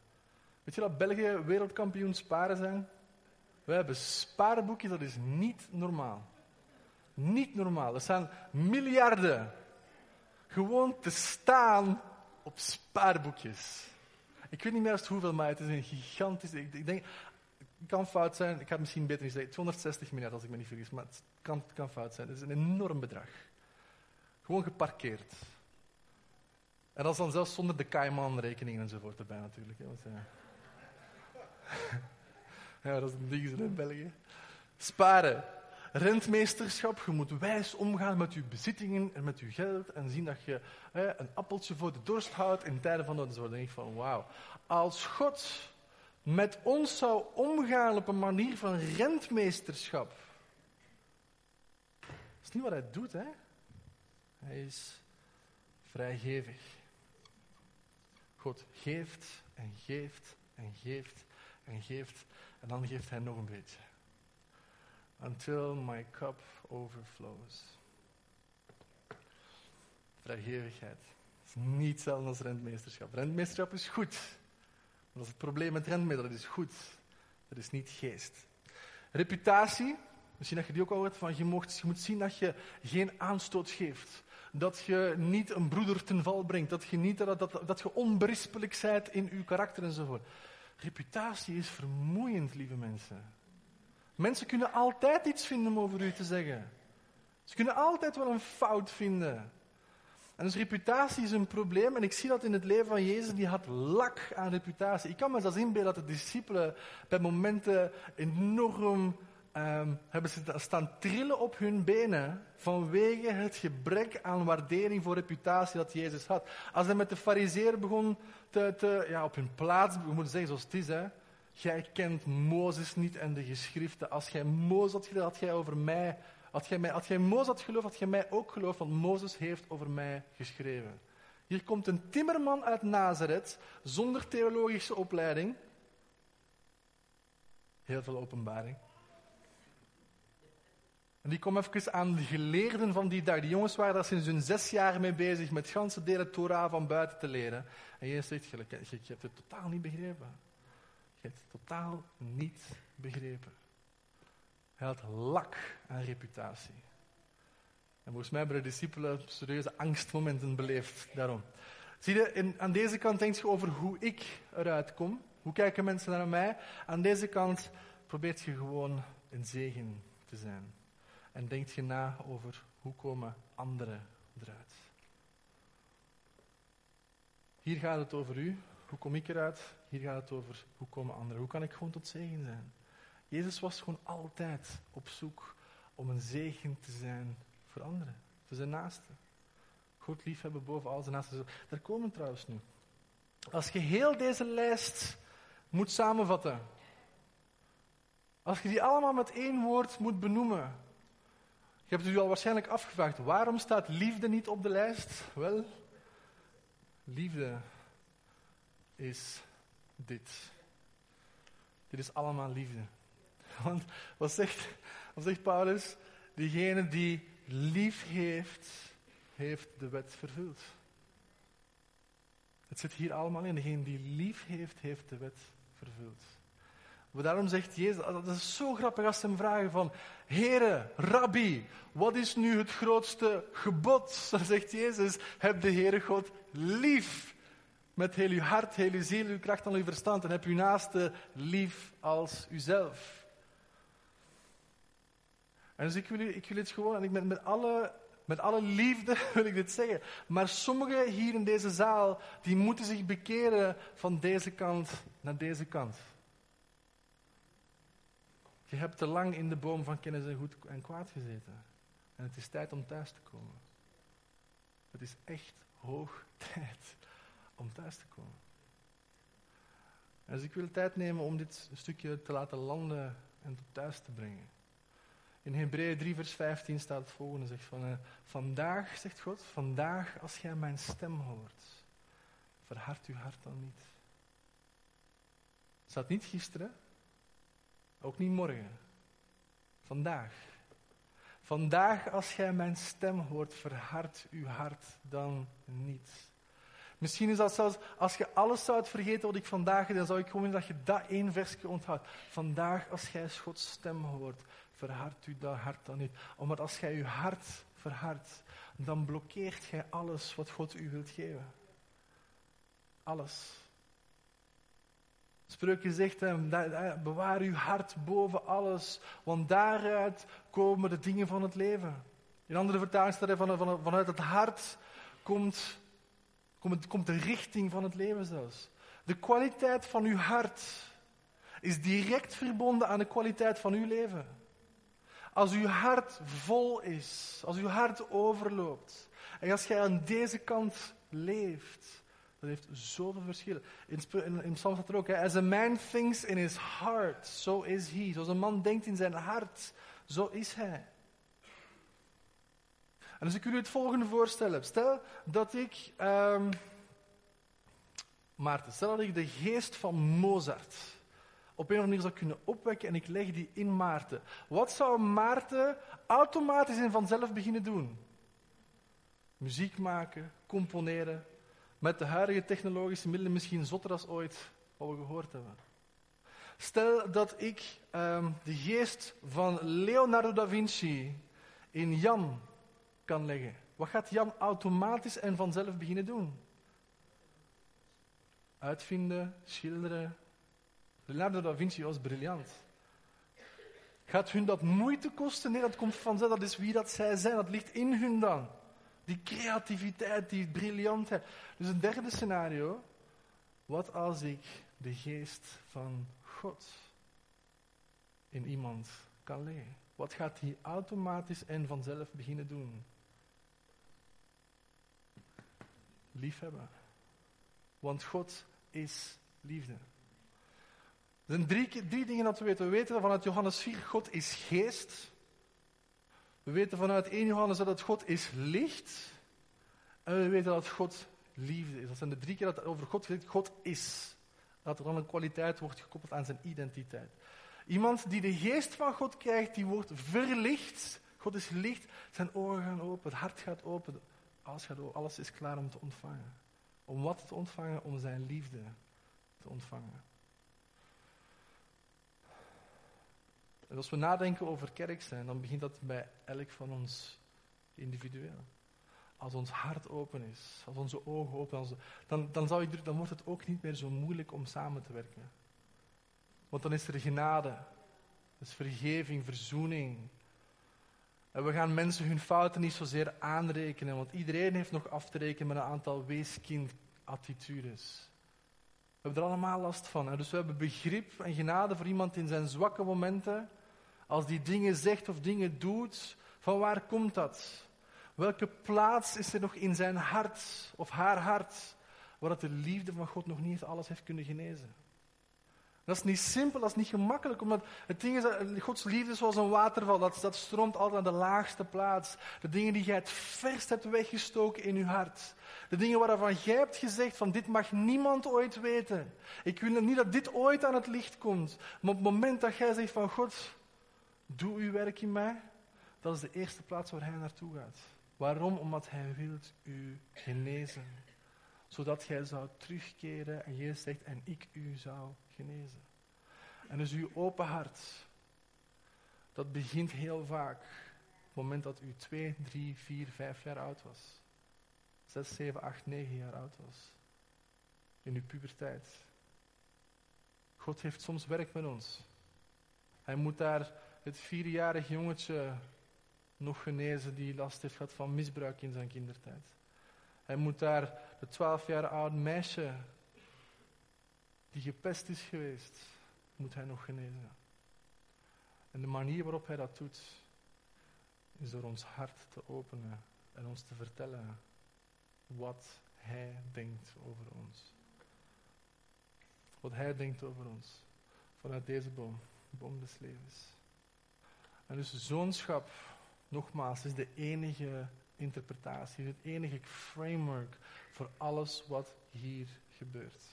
Weet je dat België wereldkampioen sparen zijn? Wij hebben spaarboekjes, dat is niet normaal. Niet normaal. Dat zijn miljarden. Gewoon te staan op spaarboekjes. Ik weet niet meer hoeveel, maar het is een gigantisch... Ik, denk, het kan fout zijn, ik het misschien beter niet zeggen. 260 miljard als ik me niet vergis, maar het kan, kan fout zijn. Het is een enorm bedrag. Gewoon geparkeerd. En dat is dan zelfs zonder de Cayman-rekening enzovoort erbij natuurlijk. Hè, want, ja. ja, dat is een ding in België. Sparen. Rentmeesterschap. Je moet wijs omgaan met je bezittingen en met je geld. En zien dat je hè, een appeltje voor de dorst houdt in tijden van nood. Dan denk ik van wauw. Als God met ons zou omgaan op een manier van rentmeesterschap. Dat is niet wat hij doet, hè? Hij is vrijgevig. God geeft en geeft en geeft en geeft. En dan geeft hij nog een beetje. Until my cup overflows. Vrijgevigheid. is niet hetzelfde als rentmeesterschap. Rentmeesterschap is goed. Maar dat is het probleem met rentmeester. Dat is goed. Dat is niet geest. Reputatie. Misschien dat je die ook al hoort van je, mocht, je moet zien dat je geen aanstoot geeft dat je niet een broeder ten val brengt, dat je, niet, dat, dat, dat je onberispelijk bent in je karakter enzovoort. Reputatie is vermoeiend, lieve mensen. Mensen kunnen altijd iets vinden om over u te zeggen. Ze kunnen altijd wel een fout vinden. En dus reputatie is een probleem. En ik zie dat in het leven van Jezus, die had lak aan reputatie. Ik kan me zelfs inbeelden dat de discipelen bij momenten enorm um, hebben staan trillen op hun benen vanwege het gebrek aan waardering voor reputatie dat Jezus had. Als hij met de fariseer begon te, te, ja, op hun plaats, we moeten zeggen zoals het is, hè. Jij kent Mozes niet en de geschriften. Als jij Mozes had geloofd, had jij over mij, had jij, mij, had jij Mozes had geloofd, had jij mij ook geloofd, want Mozes heeft over mij geschreven. Hier komt een timmerman uit Nazareth, zonder theologische opleiding. Heel veel openbaring. En die kom even aan de geleerden van die dag. Die jongens waren daar sinds hun zes jaar mee bezig met ganse delen Torah van buiten te leren. En zegt, je, je, je hebt het totaal niet begrepen. Het totaal niet begrepen. Hij had lak aan reputatie. En volgens mij hebben de discipelen serieuze angstmomenten beleefd daarom. Zie je, in, aan deze kant denk je over hoe ik eruit kom. Hoe kijken mensen naar mij? Aan deze kant probeert je gewoon een zegen te zijn. En denkt je na over hoe komen anderen eruit. Hier gaat het over u. Hoe kom ik eruit? Hier gaat het over hoe komen anderen. Hoe kan ik gewoon tot zegen zijn? Jezus was gewoon altijd op zoek om een zegen te zijn voor anderen, voor zijn naasten. God liefhebben boven al zijn naasten. Daar komen we trouwens nu. Als je heel deze lijst moet samenvatten, als je die allemaal met één woord moet benoemen, je hebt u al waarschijnlijk afgevraagd, waarom staat liefde niet op de lijst? Wel, liefde is dit. Dit is allemaal liefde. Want wat zegt, wat zegt Paulus? Diegene die lief heeft, heeft de wet vervuld. Het zit hier allemaal in. Degene die lief heeft, heeft de wet vervuld. Maar daarom zegt Jezus, dat is zo grappig als ze hem vragen van, Heere, Rabbi, wat is nu het grootste gebod? Dan zegt Jezus, heb de Heere God lief. Met heel uw hart, heel uw ziel, uw kracht en uw verstand. En heb uw naaste lief als uzelf. En dus ik wil, ik wil het gewoon, en ik ben met alle, met alle liefde wil ik dit zeggen. Maar sommigen hier in deze zaal, die moeten zich bekeren van deze kant naar deze kant. Je hebt te lang in de boom van kennis en goed en kwaad gezeten. En het is tijd om thuis te komen. Het is echt hoog tijd om thuis te komen. En dus ik wil tijd nemen om dit stukje te laten landen en tot thuis te brengen. In Hebreeën 3, vers 15 staat het volgende: zegt van, uh, Vandaag, zegt God, vandaag als jij mijn stem hoort, verhard uw hart dan niet. Het staat niet gisteren, ook niet morgen. Vandaag. Vandaag als jij mijn stem hoort, verhard uw hart dan niet. Misschien is dat zelfs, als je alles zou vergeten wat ik vandaag dan zou ik gewoon dat je dat één versje onthoudt. Vandaag als jij Gods stem hoort, verhard u dat hart dan niet. Omdat als jij je hart verhardt, dan blokkeert jij alles wat God u wilt geven. Alles. Spreukje zegt hem, bewaar uw hart boven alles, want daaruit komen de dingen van het leven. In andere vertalingen staat van, vanuit het hart komt, komt, komt de richting van het leven zelfs. De kwaliteit van uw hart is direct verbonden aan de kwaliteit van uw leven. Als uw hart vol is, als uw hart overloopt, en als jij aan deze kant leeft, dat heeft zoveel verschillen. In, in, Psalm staat er ook, as a man thinks in his heart, so is he. Zoals een man denkt in zijn hart, zo is hij. En dus ik wil u het volgende voorstellen. Stel dat ik, um, Maarten, stel dat ik de geest van Mozart op een of andere manier zou kunnen opwekken en ik leg die in Maarten. Wat zou Maarten automatisch en vanzelf beginnen doen? Muziek maken, componeren, met de huidige technologische middelen misschien zotter als ooit wat we gehoord hebben. Stel dat ik um, de geest van Leonardo da Vinci in Jan kan leggen. Wat gaat Jan automatisch en vanzelf beginnen doen? Uitvinden, schilderen, Leonardo da Vinci was briljant. Gaat hun dat moeite kosten? Nee, dat komt vanzelf. Dat is wie dat zij zijn. Dat ligt in hun dan. Die creativiteit, die briljantheid. Dus een derde scenario. Wat als ik de geest van God in iemand kan leggen? Wat gaat hij automatisch en vanzelf beginnen doen? Liefhebben. Want God is liefde. Er zijn drie, drie dingen dat we weten. We weten vanuit Johannes 4, God is geest. We weten vanuit 1 Johannes dat God is licht. En we weten dat God liefde is. Dat zijn de drie keer dat over God gezegd God is. Dat er dan een kwaliteit wordt gekoppeld aan zijn identiteit. Iemand die de geest van God krijgt, die wordt verlicht. God is licht, zijn ogen gaan open, het hart gaat open, gaat open, alles is klaar om te ontvangen. Om wat te ontvangen? Om zijn liefde te ontvangen. En als we nadenken over kerk zijn, dan begint dat bij elk van ons individueel. Als ons hart open is, als onze ogen open zijn, dan, dan, zou dan wordt het ook niet meer zo moeilijk om samen te werken. Want dan is er genade, is vergeving, verzoening. En we gaan mensen hun fouten niet zozeer aanrekenen, want iedereen heeft nog af te rekenen met een aantal weeskind-attitudes. We hebben er allemaal last van. Dus we hebben begrip en genade voor iemand in zijn zwakke momenten. Als die dingen zegt of dingen doet, van waar komt dat? Welke plaats is er nog in zijn hart of haar hart, waar dat de liefde van God nog niet alles heeft kunnen genezen? Dat is niet simpel, dat is niet gemakkelijk, omdat het ding is Gods liefde is zoals een waterval, dat, dat stroomt altijd naar de laagste plaats. De dingen die jij het verst hebt weggestoken in je hart. De dingen waarvan jij hebt gezegd van dit mag niemand ooit weten. Ik wil niet dat dit ooit aan het licht komt. Maar op het moment dat jij zegt van God, doe uw werk in mij, dat is de eerste plaats waar hij naartoe gaat. Waarom? Omdat hij wil u genezen. Zodat jij zou terugkeren en je zegt en ik u zou genezen. En dus uw open hart, dat begint heel vaak op het moment dat u 2, 3, 4, 5 jaar oud was. 6, 7, 8, 9 jaar oud was. In uw puberteit. God heeft soms werk met ons. Hij moet daar het vierjarige jongetje nog genezen die last heeft gehad van misbruik in zijn kindertijd. Hij moet daar de twaalf jaar oude meisje die gepest is geweest, moet hij nog genezen. En de manier waarop hij dat doet, is door ons hart te openen en ons te vertellen wat hij denkt over ons. Wat hij denkt over ons vanuit deze boom, de boom des levens. En dus zoonschap, nogmaals, is de enige interpretatie, het enige framework voor alles wat hier gebeurt.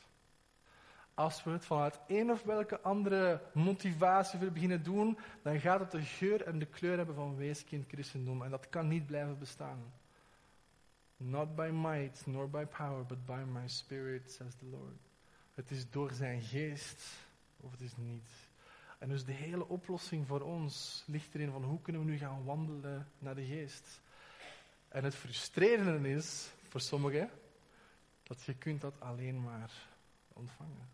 Als we het vanuit een of welke andere motivatie willen beginnen doen, dan gaat het de geur en de kleur hebben van weeskind christendom. En dat kan niet blijven bestaan. Not by might, nor by power, but by my spirit, says the Lord. Het is door zijn geest, of het is niet. En dus de hele oplossing voor ons ligt erin van hoe kunnen we nu gaan wandelen naar de geest. En het frustrerende is, voor sommigen, dat je kunt dat alleen maar ontvangen.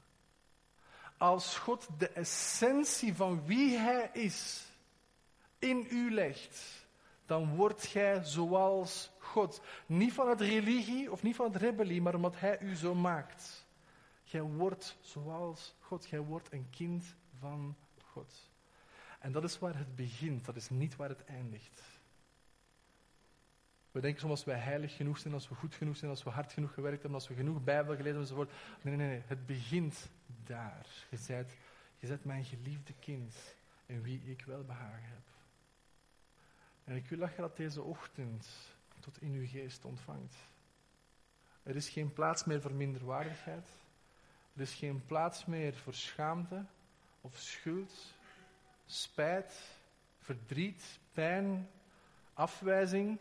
Als God de essentie van wie Hij is in u legt, dan wordt gij zoals God. Niet van het religie of niet van het rebellie, maar omdat Hij u zo maakt. Jij wordt zoals God. Jij wordt een kind van God. En dat is waar het begint, dat is niet waar het eindigt. We denken soms als wij heilig genoeg zijn, als we goed genoeg zijn, als we hard genoeg gewerkt hebben, als we genoeg Bijbel gelezen enzovoort. Nee, nee, nee, het begint daar. Je zet, je zet mijn geliefde kind in wie ik wel behagen heb. En ik wil dat je dat deze ochtend tot in uw geest ontvangt. Er is geen plaats meer voor minderwaardigheid. Er is geen plaats meer voor schaamte of schuld, spijt, verdriet, pijn, afwijzing.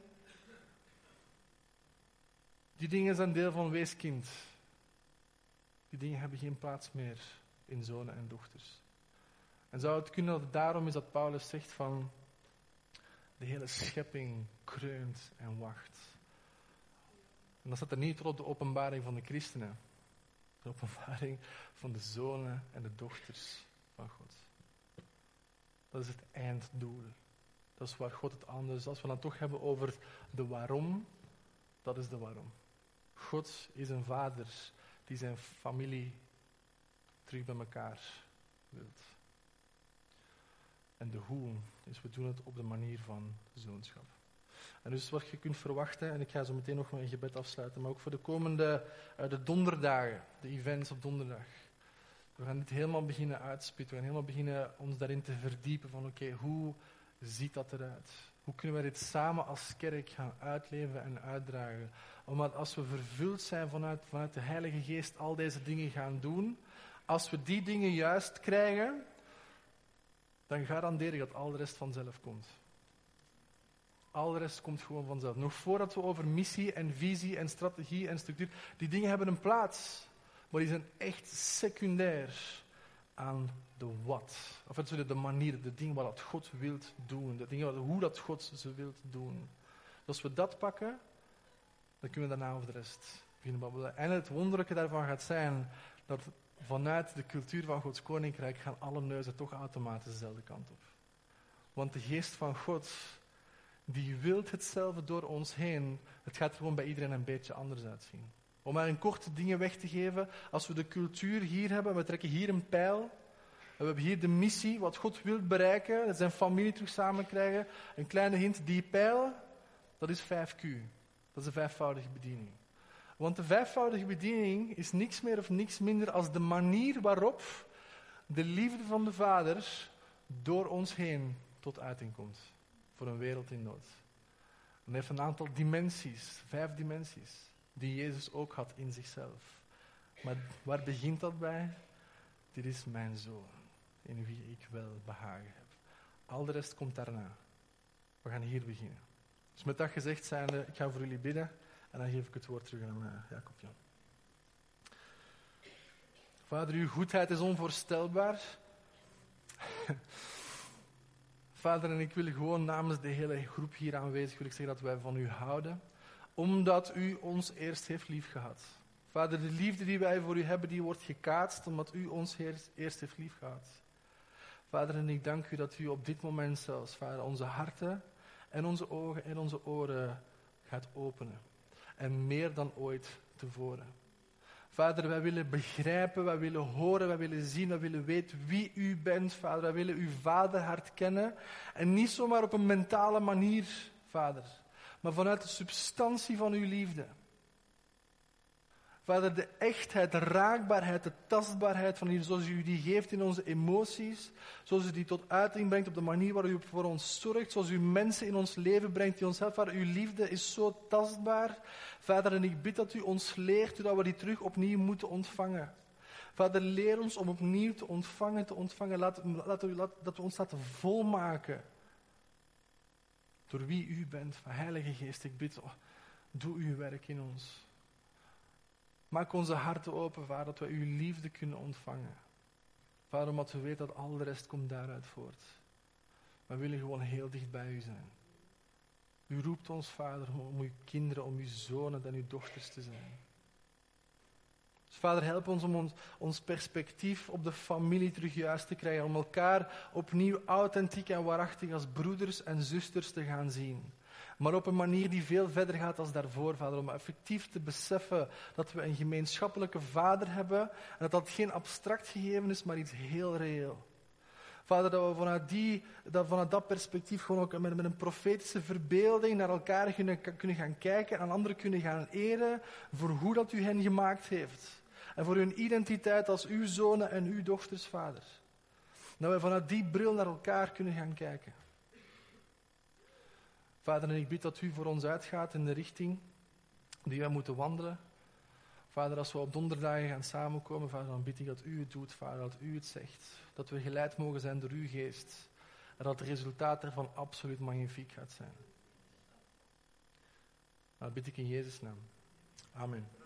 Die dingen zijn deel van weeskind. Die dingen hebben geen plaats meer in zonen en dochters. En zou het kunnen dat het daarom is dat Paulus zegt van de hele schepping kreunt en wacht. En dat staat er niet op de openbaring van de christenen. De openbaring van de zonen en de dochters van God. Dat is het einddoel. Dat is waar God het is. Als we dan toch hebben over de waarom, dat is de waarom. God is een vader die zijn familie terug bij elkaar wilt. En de hoe is, we doen het op de manier van zoonschap. En dus wat je kunt verwachten, en ik ga zo meteen nog mijn gebed afsluiten, maar ook voor de komende uh, de donderdagen, de events op donderdag. We gaan dit helemaal beginnen uitspitten, we gaan helemaal beginnen ons daarin te verdiepen van oké, hoe ziet dat eruit? Hoe kunnen we dit samen als kerk gaan uitleven en uitdragen? Omdat als we vervuld zijn vanuit, vanuit de Heilige Geest al deze dingen gaan doen, als we die dingen juist krijgen, dan garandeer ik dat al de rest vanzelf komt. Al de rest komt gewoon vanzelf. Nog voordat we over missie en visie en strategie en structuur, die dingen hebben een plaats, maar die zijn echt secundair aan de wat. Of het de manier, de dingen wat God wilt doen. De dingen hoe dat God ze wilt doen. Dus als we dat pakken, dan kunnen we daarna over de rest beginnen babbelen. En het wonderlijke daarvan gaat zijn dat vanuit de cultuur van Gods koninkrijk gaan alle neuzen toch automatisch dezelfde kant op. Want de geest van God, die wilt hetzelfde door ons heen. Het gaat gewoon bij iedereen een beetje anders uitzien. Om maar een korte dingen weg te geven, als we de cultuur hier hebben, we trekken hier een pijl. We hebben hier de missie, wat God wil bereiken, dat zijn familie terug samen krijgen. Een kleine hint, die pijl, dat is 5Q. Dat is de vijfvoudige bediening. Want de vijfvoudige bediening is niks meer of niks minder als de manier waarop de liefde van de Vader door ons heen tot uiting komt. Voor een wereld in nood. En heeft een aantal dimensies, vijf dimensies, die Jezus ook had in zichzelf. Maar waar begint dat bij? Dit is mijn zoon, in wie ik wel behagen heb. Al de rest komt daarna. We gaan hier beginnen. Dus met dat gezegd zijnde, ik ga voor jullie bidden. En dan geef ik het woord terug aan uh, Jacob Jan. Vader, uw goedheid is onvoorstelbaar. Vader, en ik wil gewoon namens de hele groep hier aanwezig wil ik zeggen dat wij van u houden, omdat u ons eerst heeft liefgehad. Vader, de liefde die wij voor u hebben, die wordt gekaatst omdat u ons eerst heeft liefgehad. Vader, en ik dank u dat u op dit moment zelfs, Vader, onze harten en onze ogen en onze oren gaat openen en meer dan ooit tevoren. Vader, wij willen begrijpen, wij willen horen, wij willen zien, wij willen weten wie u bent, Vader. Wij willen uw vaderhart kennen. En niet zomaar op een mentale manier, Vader, maar vanuit de substantie van uw liefde. Vader, de echtheid, de raakbaarheid, de tastbaarheid van u, zoals u die geeft in onze emoties, zoals u die tot uiting brengt op de manier waarop u voor ons zorgt, zoals u mensen in ons leven brengt die ons helpen. Vader, uw liefde is zo tastbaar. Vader, en ik bid dat u ons leert dat we die terug opnieuw moeten ontvangen. Vader, leer ons om opnieuw te ontvangen, te ontvangen. Laat, laat, dat we ons laten volmaken door wie u bent. Heilige Geest, ik bid, doe uw werk in ons. Maak onze harten open, Vader, dat we uw liefde kunnen ontvangen. Vader, omdat we weten dat al de rest komt daaruit voort. We willen gewoon heel dicht bij u zijn. U roept ons, Vader, om uw kinderen, om uw zonen en uw dochters te zijn. Dus Vader, help ons om ons, ons perspectief op de familie terug juist te krijgen. Om elkaar opnieuw authentiek en waarachtig als broeders en zusters te gaan zien maar op een manier die veel verder gaat als daarvoor, vader. Om effectief te beseffen dat we een gemeenschappelijke vader hebben en dat dat geen abstract gegeven is, maar iets heel reëel. Vader, dat we vanuit, die, dat, vanuit dat perspectief gewoon ook met, een profetische verbeelding naar elkaar kunnen, kunnen gaan kijken en anderen kunnen gaan eren voor hoe dat u hen gemaakt heeft. En voor hun identiteit als uw zonen en uw dochters, vader. Dat we vanuit die bril naar elkaar kunnen gaan kijken. Vader, en ik bid dat u voor ons uitgaat in de richting die wij moeten wandelen. Vader, als we op donderdagen gaan samenkomen, Vader, dan bid ik dat u het doet, Vader, dat u het zegt. Dat we geleid mogen zijn door uw geest. En dat het resultaat ervan absoluut magnifiek gaat zijn. Dat bid ik in Jezus' naam. Amen.